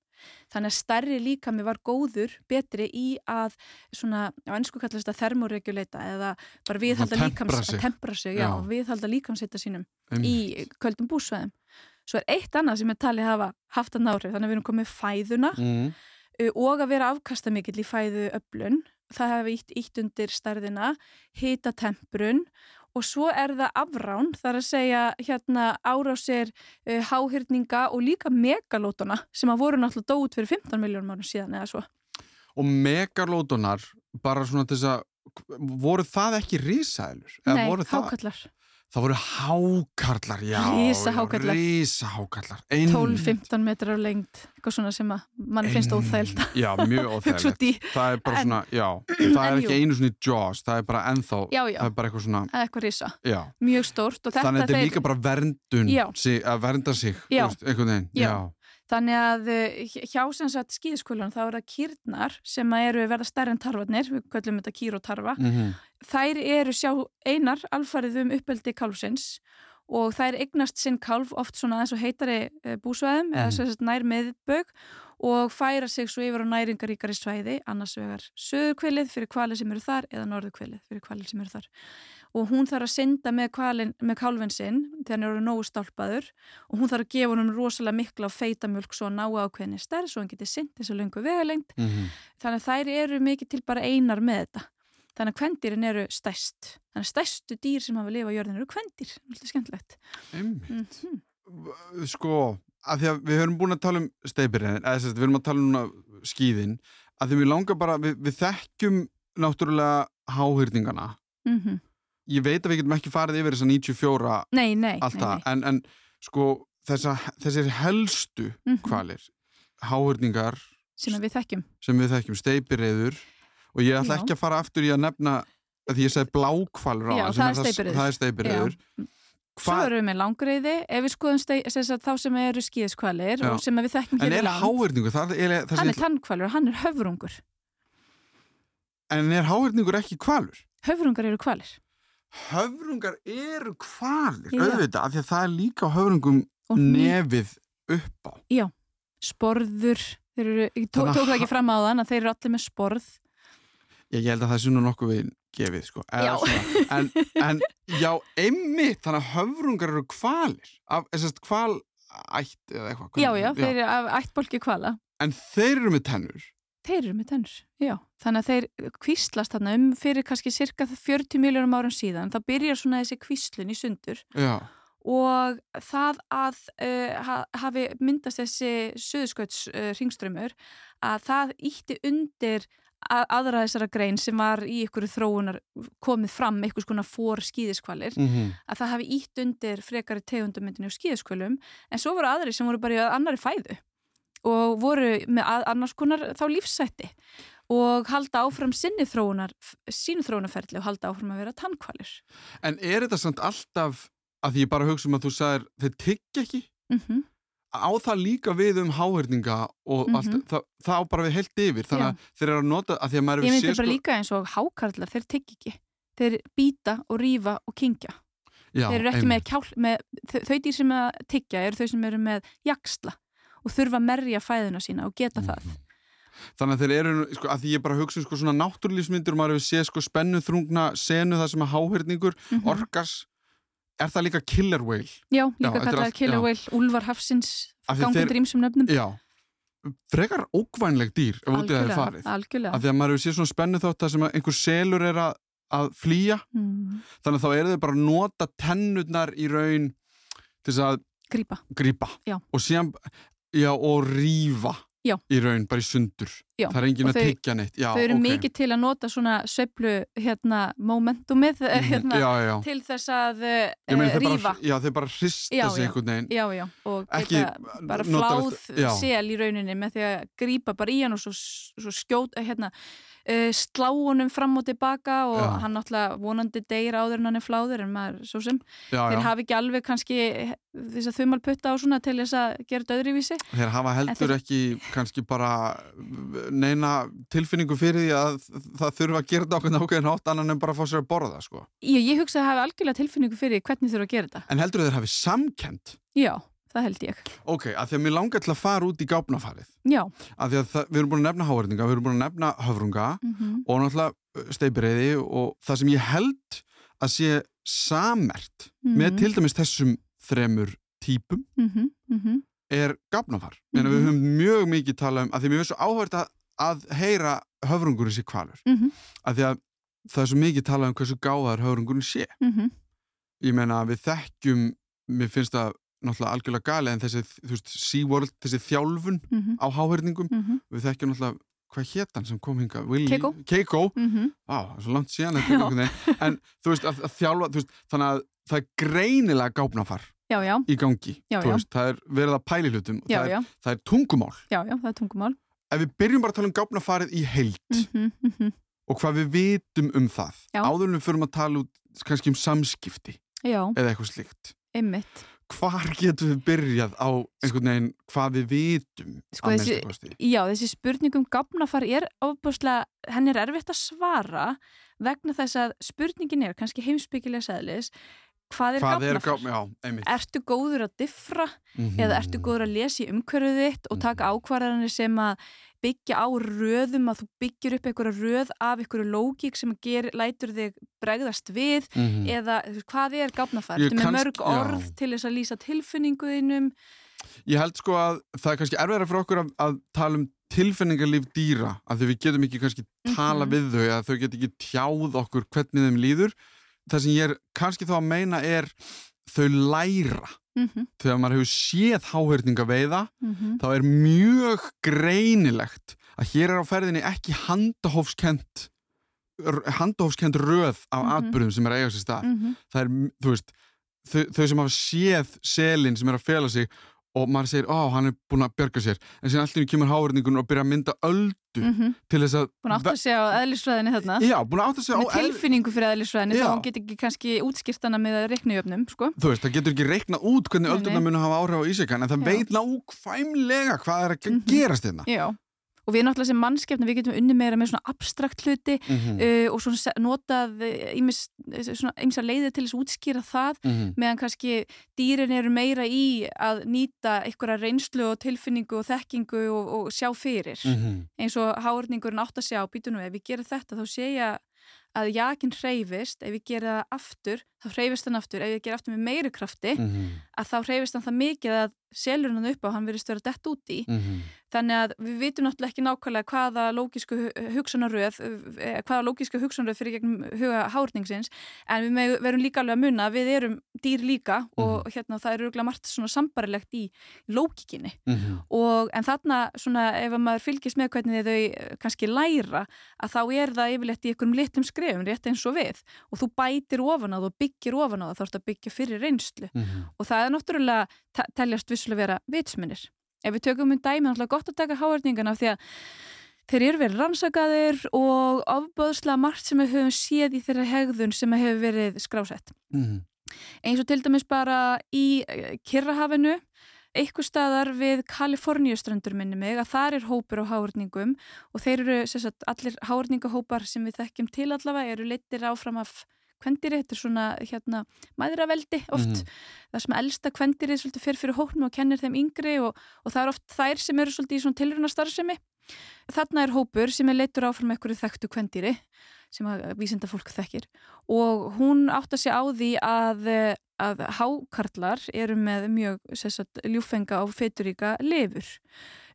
S2: þannig að stærri líkami var góður betri í að svona, á ennsku kallast þetta thermoreguleita eða bara viðhalda
S1: Að
S2: líkams að tempra sig, já,
S1: Já.
S2: viðhalda líkamsita sínum
S1: Einmitt.
S2: í köldum búsvæðum svo er eitt annað sem er talið hafa haft að nári, þannig að við erum komið fæðuna uh, og að vera afkastamikill í fæðu öflun það hefði ítt, ítt undir stærðina hita temprun og svo er það afrán, þar að segja hérna árásir uh, háhyrninga og líka megalótona sem að voru náttúrulega dót fyrir 15 miljónum árum síðan eða svo.
S1: Og megalótunar, bara svona þess að, voru það ekki risaðilur?
S2: Nei,
S1: voru það,
S2: hákallar.
S1: Það voru hákarlar, já.
S2: Risahákarlar.
S1: Rísahákarlar.
S2: 12-15 metrar á lengt, eitthvað svona sem að mann finnst óþægild.
S1: Já, mjög
S2: í,
S1: Það er bara
S2: En-
S1: svona, já, það er ekki
S2: jú.
S1: einu svona jaws, það er bara ennþá,
S2: Já, já.
S1: það er bara eitthvað svona,
S2: eitthvað risa,
S1: já.
S2: mjög stórt og þetta
S1: Þannig að þetta er líka bara verndun, að vernda sig, einhvern veginn.
S2: Já. Þannig að uh, hjá sem sagt skíðskólan þá er það kýrnar sem eru verða stærri en tarfarnir, við köllum þetta kýr og tarfa.
S1: Mm
S2: Þær eru sjá einar alfarið um uppeldi kálfsins og þær eignast sinn kálf oft svona aðeins og heitari uh, búsvæðum
S1: Mhm.
S2: eða sem sagt nær meðbög og færa sig svo yfir á næringaríkari svæði, annars vegar söðurkvilið fyrir kvali sem eru þar eða norðurkvilið fyrir kvali sem eru þar. Og hún þarf að synda með, kvalin, með kálfin sinn þegar hann eru nógu stálpaður og hún þarf að gefa honum rosalega mikla og feita mjölk svo að ná ákveðinni stærð svo hann geti synd þessu löngu vegalengt.
S1: -hmm.
S2: Þannig að þær eru mikið til bara einar með þetta. Þannig að kvendýrin eru stærst. Þannig að stærstu dýr sem hafa lifað á jörðinu eru kvendýr. Þetta er skemmtilegt. Mm -hmm.
S1: Sko, að því að við höfum búin að tala um steipirinn, eða þess að við höfum að tala um núna skíðin, að því við langar bara, við, við þekkjum náttúrulega háhyrningana
S2: Mm
S1: ég veit að við getum ekki farið yfir þessa 94
S2: Nei, nei,
S1: alltaf,
S2: nei.
S1: En, en sko þessa, þessir helstu
S2: Mhm.
S1: kvalir háhyrningar
S2: sem að við þekkjum
S1: sem við þekkjum, steipireiður og ég ætla
S2: Já.
S1: ekki að fara aftur í að nefna að því ég segi blákvalur á
S2: Já, það er
S1: það er steipireiður
S2: Svo erum við með langreiði, ef við skoðum stei, sem þá sem eru skíðiskvalir
S1: Já.
S2: og sem við þekkjum hér í
S1: er
S2: land.
S1: háhyrningur það er, það
S2: hann er tannkvalur hann er höfrungur.
S1: En er háhyrningur ekki kvalur?
S2: höfrungar eru kvalir
S1: höfrungar eru kvalir
S2: Já.
S1: auðvitað, af því að það er líka
S2: hný-
S1: nefið upp á.
S2: Sporður. Þeir eru, ég tó,
S1: Þannig að
S2: tók það ekki fram á þann að þeir eru allir með sporð
S1: ég, held að það sé nú nokkuð við gefið sko.
S2: Já.
S1: en, en já, einmitt þannig að höfrungar eru kvalir af, þessast kval ætt eða eitthvað
S2: já, já, þeir eru af ættbólki kvala
S1: en þeir eru með tennur?
S2: Þeir eru með tennur, já. Þannig að þeir kvíslast þarna um fyrir kannski cirka 40 miljónum árum síðan. Það byrjar svona þessi kvíslun í sundur.
S1: Já,
S2: og það að uh, ha, hafi myndast þessi söðskauts uh, ringströmmur að það ítti undir aðra þessara grein sem var í ykkur þróunar komið fram einhvers konar fór skýðiskvalir
S1: mm
S2: að það hafi ítt undir frekari tegundamyndinu og skýðiskvölum en svo voru aðri sem voru bara í annari fæðu og voru með að, annars konar þá lífsætti og halda áfram sinni þróunar sínu þróunarferli og halda áfram að vera tannkvalir
S1: En er þetta samt alltaf að því ég bara hugsa um að þú sagðir þeir tyggja ekki?
S2: mm
S1: Á það líka við um háhörninga og
S2: Mhm.
S1: allt, það, það á bara við heilt yfir þannig að þeir eru að nota, að að
S2: Ég myndi bara
S1: sko-
S2: líka eins og hákarlar, þeir tygg ekki. Þeir býta og rífa og kingja.
S1: Já,
S2: þeir eru ekki
S1: einmitt.
S2: með kjál, með, þau, dýr sem að tyggja eru þau sem eru með jaksla og þurfa að merja fæðuna sína og geta það.
S1: Mhm. Þannig að þeir eru, sko, að því ég bara hugsa sko svona náttúrlífsmyndir og maður hefur séð sko spennu þrungna senu það sem að háhörningur,
S2: Mhm.
S1: orkas, er það líka killer whale?
S2: Já, líka
S1: allt-
S2: killer
S1: já.
S2: whale, úlfar hafsins, gangundur ímsum nöfnum.
S1: Já, frekar ókvænleg dýr ef út í það er farið.
S2: algjörlega.
S1: Af því að maður hefur séð svona spennu þátt að sem að einhver selur er að, að flýja
S2: Mm,
S1: þannig að þá eru þau bara að nota tennurnar í raun til þess að
S2: grípa.
S1: grípa
S2: Já.
S1: og síðan já, og rífa
S2: Já.
S1: í raun bara í sundur.
S2: Já,
S1: það er engin að tyggja neitt. Já,
S2: þau eru
S1: ok.
S2: mikið til að nota svona sveiflu hérna, momentumið
S1: Mhm,
S2: hérna, til þess að
S1: meina, þau
S2: rífa.
S1: bara, já, þau bara hrista sig einhvern veginn.
S2: Og
S1: Ekki
S2: bara fláð sel í rauninni með því að grípa bara í hann og svo, svo skjót, hérna, uh, slá honum fram og tilbaka og
S1: Já.
S2: hann náttúrulega vonandi deyr áður en hann er fláður en maður svo sem,
S1: já,
S2: þeir
S1: já.
S2: hafi ekki alveg kannski þess að þumalputta og svona til þess að gera þetta öðruvísi.
S1: þeir hafa heldur
S2: þeir-
S1: ekki kannski bara neina tilfinningu fyrir því að það þurfa að gera þetta okkur nákvæðin hátt annan en bara að fá sér að borða sko.
S2: Ég, ég hugsa að hafi algjörlega tilfinningu fyrir hvernig þurfa að gera þetta.
S1: en heldur þeir hafi samkend
S2: Já, það held ég.
S1: ok, að því að mér langar til að fara út í gáfnafarið
S2: Já.
S1: að því að það, við erum búin að nefna háverðinga við erum búin að nefna höfrunga
S2: Mm
S1: og náttúrulega steipireiði og það sem ég held að sé samert með
S2: Mhm.
S1: til dæmis þessum þremur típum
S2: Mm -hmm.
S1: er. Mm
S2: Mhm.
S1: Við höfum mjög mikið talað um, að því mér finnst svo áhverð að, að heyra höfrungurinn sé kvalur.
S2: Mm
S1: Að því að það er svo mikið talað um hversu gáðar höfrungurinn sé.
S2: -hmm.
S1: Ég meina að við þekkjum, mér finnst það náttúrulega algjörlega gali en þessi, þú veist, SeaWorld, þessi þjálfun
S2: Mm
S1: á háhörningum,
S2: -hmm.
S1: við þekkjum náttúrulega hvað hétt hann sem kom hinga? Willy,
S2: Keiko.
S1: Keiko.
S2: Mm -hmm.
S1: Á, það er svo langt síðan. En þú veist, að, að þjálfa, veist, þannig að það er greinilega gáfnafar í gangi.
S2: Já, já.
S1: Veist, það er verið að pæli hlutum.
S2: já,
S1: það, er, það er tungumál.
S2: já, það er tungumál.
S1: Ef við byrjum bara að tala um gáfnafarið í heild
S2: Mm -hmm.
S1: og hvað við vitum um það,
S2: Já.
S1: áður en við förum að tala út kannski um samskipti eða eitthvað slíkt.
S2: einmitt.
S1: Hvar getum við byrjað á einhvern veginn hvað við vitum
S2: Sko, þessi-? Já, þessi spurningum gafnafar er ofbúslega, henni er erfitt að svara vegna þess að spurningin er kannski heimsbyggilega sæðlis hvað er
S1: Hvað er
S2: gafnafar?
S1: gáfnafar? Já, einmitt.
S2: Ertu góður að diffra
S1: Mhm.
S2: eða ertu góður að lesa í umhverfið þitt og taka ákvarðanir sem að byggja á röðum að þú byggir upp einhverja röð af einhverju lógík sem að ger, lætur þig bregðast við
S1: Mhm.
S2: eða þú veist, hvað er Ertu með
S1: kannski-
S2: mörg orð
S1: já.
S2: til þess að lýsa tilfinninguðinum?
S1: Ég held sko að það er kannski erfiðara fyrir okkur að, að tala um tilfinningarlíf dýra að því við getum ekki kannski tala
S2: Mhm.
S1: við þau eða þau get ekki tjáð okkur hvernig þeim líður. Það sem ég er kannski þá að meina er þau læra.
S2: Mm -hmm,
S1: Þegar maður hefur séð háhörninga veiða
S2: mm
S1: þá er mjög greinilegt að hér er á ferðinni ekki handahófskent handófskend röð af
S2: Mhm.
S1: atbyrðum sem er að eiga sér stað.
S2: Mm
S1: það er, þú veist þau, þau sem hafa séð selin sem er að fela sig og maður segir, ó, hann er búin að bjarga sér en síðan allir kemur háverningun og byrja að mynda öldu til þess að
S2: Búin að átta sig á eðlisfræðinni þarna
S1: Já, búin að átta sig á
S2: með tilfinningu fyrir eðlisfræðinni þá hún get ekki kannski útskýrt hana með reiknujöfnum sko.
S1: Þú veist, það getur ekki reiknað út hvernig
S2: nei.
S1: munu hafa áhrif á ísækan en það
S2: Já.
S1: veit nákvæmlega hvað er að
S2: Mhm.
S1: gerast hérna
S2: Já, og við náttúrulega sem mannskefna við getum unni meira með svona abstrakt hluti
S1: Mhm,
S2: uh, og svona notað ymsa leiðir til þess að útskýra það
S1: mhm,
S2: meðan kannski dýrin eru meira í að nýta einhverja reynslu og tilfinningu og þekkingu og, og sjá fyrir.
S1: Mhm,
S2: eins og háurningurinn átt að sjá býtu nú, ef við gerum þetta þá ég að jakin hreyfist ef við gerum það aftur, þá hreyfist hann aftur. Ef við gerum aftur með meiri krafti
S1: mhm,
S2: að þá hreyfist hann það mikið að selur hann upp á hann verðist vera dett út í.
S1: Mhm,
S2: Þannig að við vitum náttúrulega ekki nákvæmlega hvaða lógísku hugsanaröð, eh, hvaða lógísku hugsanaröð fyrir gegnum huga hárningsins, en við verum líka alveg að munna að við erum dýr líka og hérna það eru örgulega margt svona sambarilegt í lógíkinni.
S1: mhm,
S2: Og, en þarna svona ef að maður fylgist með hvernig þau eh, kannski læra að þá er það yfirleitt í einhverjum litlum skrefum rétt eins og við. Og þú bætir ofan á það og byggir ofan á það þá ertu að byggja fyrir reynslu.
S1: Mhm,
S2: og það er náttúrulega te- teljast vissulega vera vitsmunir. Ef við tökum um dæmi, náttúrulega gott að taka háverðningana því að þeir eru verið rannsakaðir og ofböðslega margt sem við höfum séð í þeirra hegðun sem hefur verið skrásett.
S1: mhm,
S2: Eins og til dæmis bara í eh, Kirrahafinu, eitthvað staðar við Kaliforníuströndur minni mig að þar er hópur á háverðningum og þeir eru sagt, allir háverðningahópar sem við þekkjum til allavega eru leittir áfram af kvendýri, þetta er svona hérna mæðraveldi oft
S1: Mhm.
S2: það sem elsta svolítið fyrir fyrir hóknum og kennir þeim yngri og, og það er oft þær sem eru í tilruna starfsemi. Þarna er hópur sem er leittur áfram einhverju þekktu kvendýri sem að vísinda fólk þekkir og hún átt að sé á því að, að hákarlar eru með mjög sagt, ljúfenga og feituríka lifur.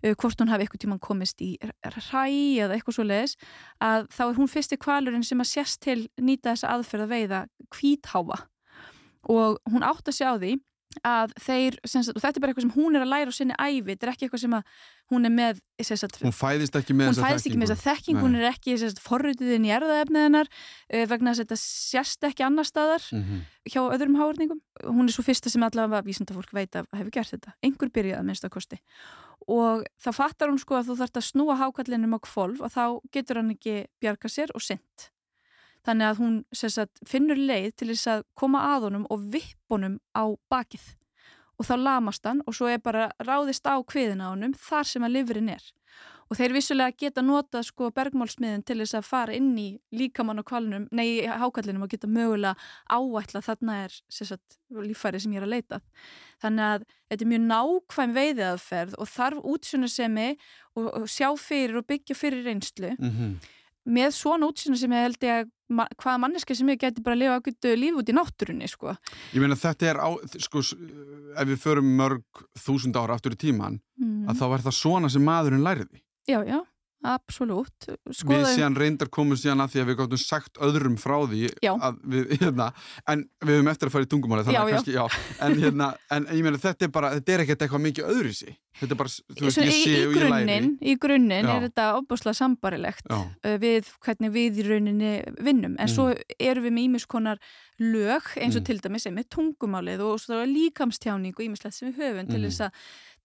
S2: Uh, hvort hún hafi eitthvað tíman komist í hræ eða eitthvað svo leiðis að þá er hún fyrsti kvalurinn sem að sérst til nýta þessa aðferð að veiða kvítháfa og hún átt að sjá því að þeir, sagt, og þetta er bara eitthvað sem hún er að læra á sinni æfi, þetta er ekki eitthvað sem að hún er með sagt,
S1: Hún fæðist ekki með þessa
S2: ekki með þekking,
S1: Nei.
S2: hún er ekki sagt, forrutið inn í erðaefnið hennar uh, vegna að þetta sérst ekki annar staðar
S1: Mhm,
S2: hjá öðrum háurningum hún er svo fyrsta sem allavega vísindafólk veit að hefur gert þetta, einhver byrjað að minnsta kosti. Og þá fattar hún sko að þú þarft að snúa hákallinum á kvolf og þá getur hann ekki bjarga sér og synd þannig að hún sagt, finnur leið til þess að koma að honum og vipp honum á bakið. Og þá lamast hann og svo er bara ráðist á kviðin á honum þar sem að livurinn er. Og þeir vissulega geta notað sko bergmálsmiðin til þess að fara inn í líkamann og kvalnum, nei, í hákallinum og geta mögulega áætla þarna er sagt, líffæri sem ég er að leita. Þannig að þetta er mjög nákvæm veiðaðferð og þarf útsjónasemi og, og sjá fyrir og byggja fyrir reynslu.
S1: Mhm.
S2: með svona útsjónasemi held ég að ma hvaða manneska sem ég geti bara að lifa ágættu líf út í náttúrunni sko.
S1: Ég meina þetta er á, sko, ef við förum mörg þúsund ára aftur í tíman
S2: mm.
S1: að þá var það svona sem maðurinn læriði
S2: Já, já, absolutt.
S1: Við
S2: Skoðum,
S1: síðan reyndar komum síðan að því að við gáttum sagt öðrum frá því við, hérna, en við höfum eftir að fara í tungumáli þannig að kannski, já, en hérna, en ég meina þetta er bara, þetta er ekkert eitthvað mikið öðru í sig þetta er bara, þú veist, ég sé
S2: í
S1: og ég læri.
S2: í grunninn er þetta ofbúslega sambarilegt
S1: Já,
S2: uh, við hvernig við í rauninni vinnum. En
S1: Mm.
S2: svo erum við með ímiskonar lög eins og
S1: Mm.
S2: til dæmis sem er tungumálið og líkamstjáning og ímislegt sem við höfum til
S1: Mm.
S2: þess að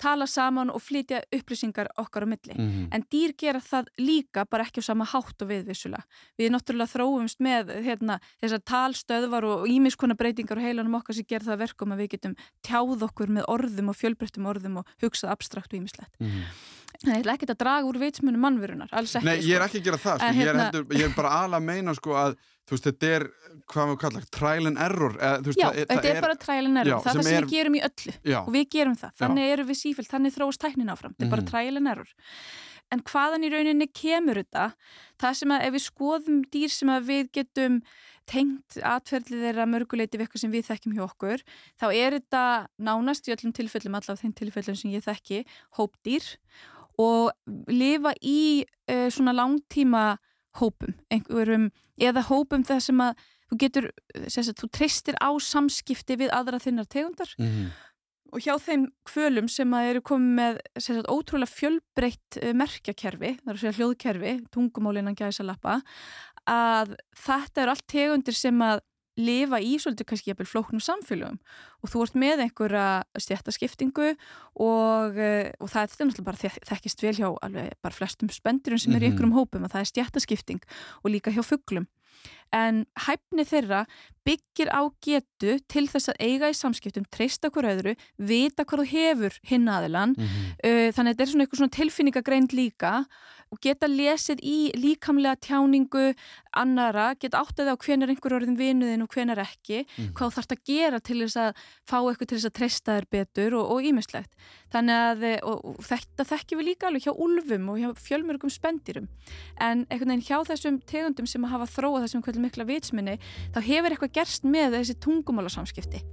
S2: tala saman og flytja upplýsingar okkar á milli.
S1: mhm,
S2: En dýr gera það líka bara ekki á sama hátt og við vissulega. Við náttúrulega þróumst með hérna, þessar talstöðvar og ímiskonar breytingar á heilanum okkar sem gera það að verkum að við getum tjáð okkur með orðum og fjölbreyttum orðum og hugsað abstrakt og ímislegt.
S1: mhm.
S2: En ég ætla ekkert að draga úr vitsmunum mannverunar, alls ekki.
S1: Nei, ég er
S2: sko.
S1: ekki að gera það, sko.
S2: En
S1: ég, er
S2: hérna-
S1: heldur, ég er bara alveg að meina sko að þú veist, þetta er, hvað maður kalla trial and error eða, veist,
S2: Já,
S1: það,
S2: þetta er, bara trial and error,
S1: Já,
S2: það er það sem
S1: er-
S2: við gerum í öllu
S1: já,
S2: og við gerum það, þannig erum við sífælt, þannig þróast tæknin áfram, þetta er bara
S1: Mhm.
S2: trial and error. En hvaðan í rauninni kemur þetta? Það sem að ef við skoðum dýr sem að við getum tengt atferðlið þeirra mörguleiti við eitthvað sem við þekkjum hjá okkur, þá er þetta nánast í öllum tilfellum, allavega þeim tilfellum sem ég þekki, hópdýr og lifa í uh, svona langtíma hópum, einhverjum, eða hópum þar sem að þú getur, sagt, þú treystir á samskipti við aðra þinnar tegundar
S1: mhm,
S2: og hjá þeim kvölum sem að eru komið með sagt, ótrúlega fjölbreytt uh, merkjakerfi, það er að segja hljóðkerfi, tungumálinan gæsa lappa, að þetta eru allt tegundir sem að lifa í svolítið kannski jafnvel flóknum samfélögum og þú ert með einhverja stjættaskiptingu og, eh, og það er þetta náttúrulega bara þekkist vel hjá alveg bara flestum spendurum sem er í mhm. einhverjum hópum að það er stjættaskipting og líka hjá fugglum en hæfni þeirra byggir á getu til þess að eiga í samskiptum, treysta hver öðru, vita hvað þú hefur hinn aðilan mm -hmm. þannig að þetta er svona eitthvað svona tilfinningagreind líka og geta lesið í líkamlega tjáningu annara, geta áttið á hvenar einhver orðin vinuðin og hvenar ekki mm. hvað þarf þetta að gera til þess að fá eitthvað til þess að treysta þér betur og ímislegt. Þannig að og, og þetta þekkjum við líka alveg hjá ulfum og hjá fjölmörgum spendirum en einhvern veginn hjá þessum tegundum sem hafa þróað þessum mikla vitsminni þá hefur eitthvað gerst með þessi tungumálasamskipti.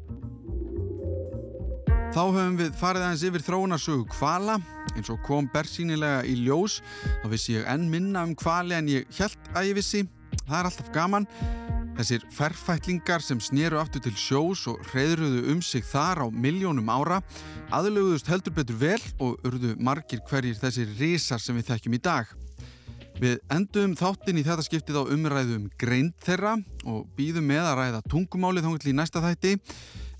S1: Þá höfum við farið aðeins yfir þróunarsögu kvala eins og kom bersýnilega í ljós þá vissi ég enn minna um kvali en ég held að ég vissi. Það er alltaf gaman. Þessir ferfætlingar sem snýru aftur til sjós og reyðruðu um sig þar á miljónum ára aðlöguðust heldur betur vel og urðu margir hverjir þessir risar sem við þekkjum í dag. Við endum þáttinn í þetta skiptið á umræðum um greind þeirra og býðum með að ræða tungumálið þángill í næsta þætti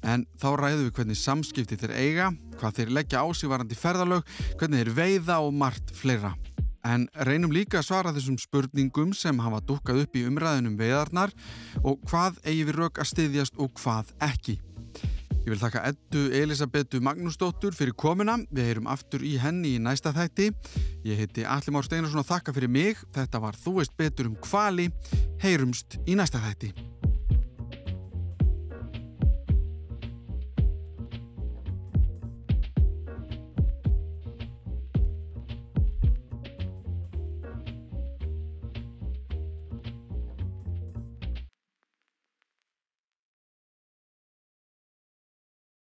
S1: en þá ræðum við hvernig samskipti þeir eiga, hvað þeir leggja á sig varandi ferðalög, hvernig þeir veiða og margt fleira. En reynum líka að svara þessum spurningum sem hafa dukkað upp í umræðinum veiðarnar og hvað eigi við rauk að styðjast og hvað ekki. Ég vil þakka Eddu Elisabetu Magnúsdóttur fyrir komuna. Við heyrum aftur í henni í næsta þætti. Ég heiti Alli Már Steinarsson og þakka fyrir mig. Þetta var Þú veist betur um kvali. Heyrumst í næsta þætti.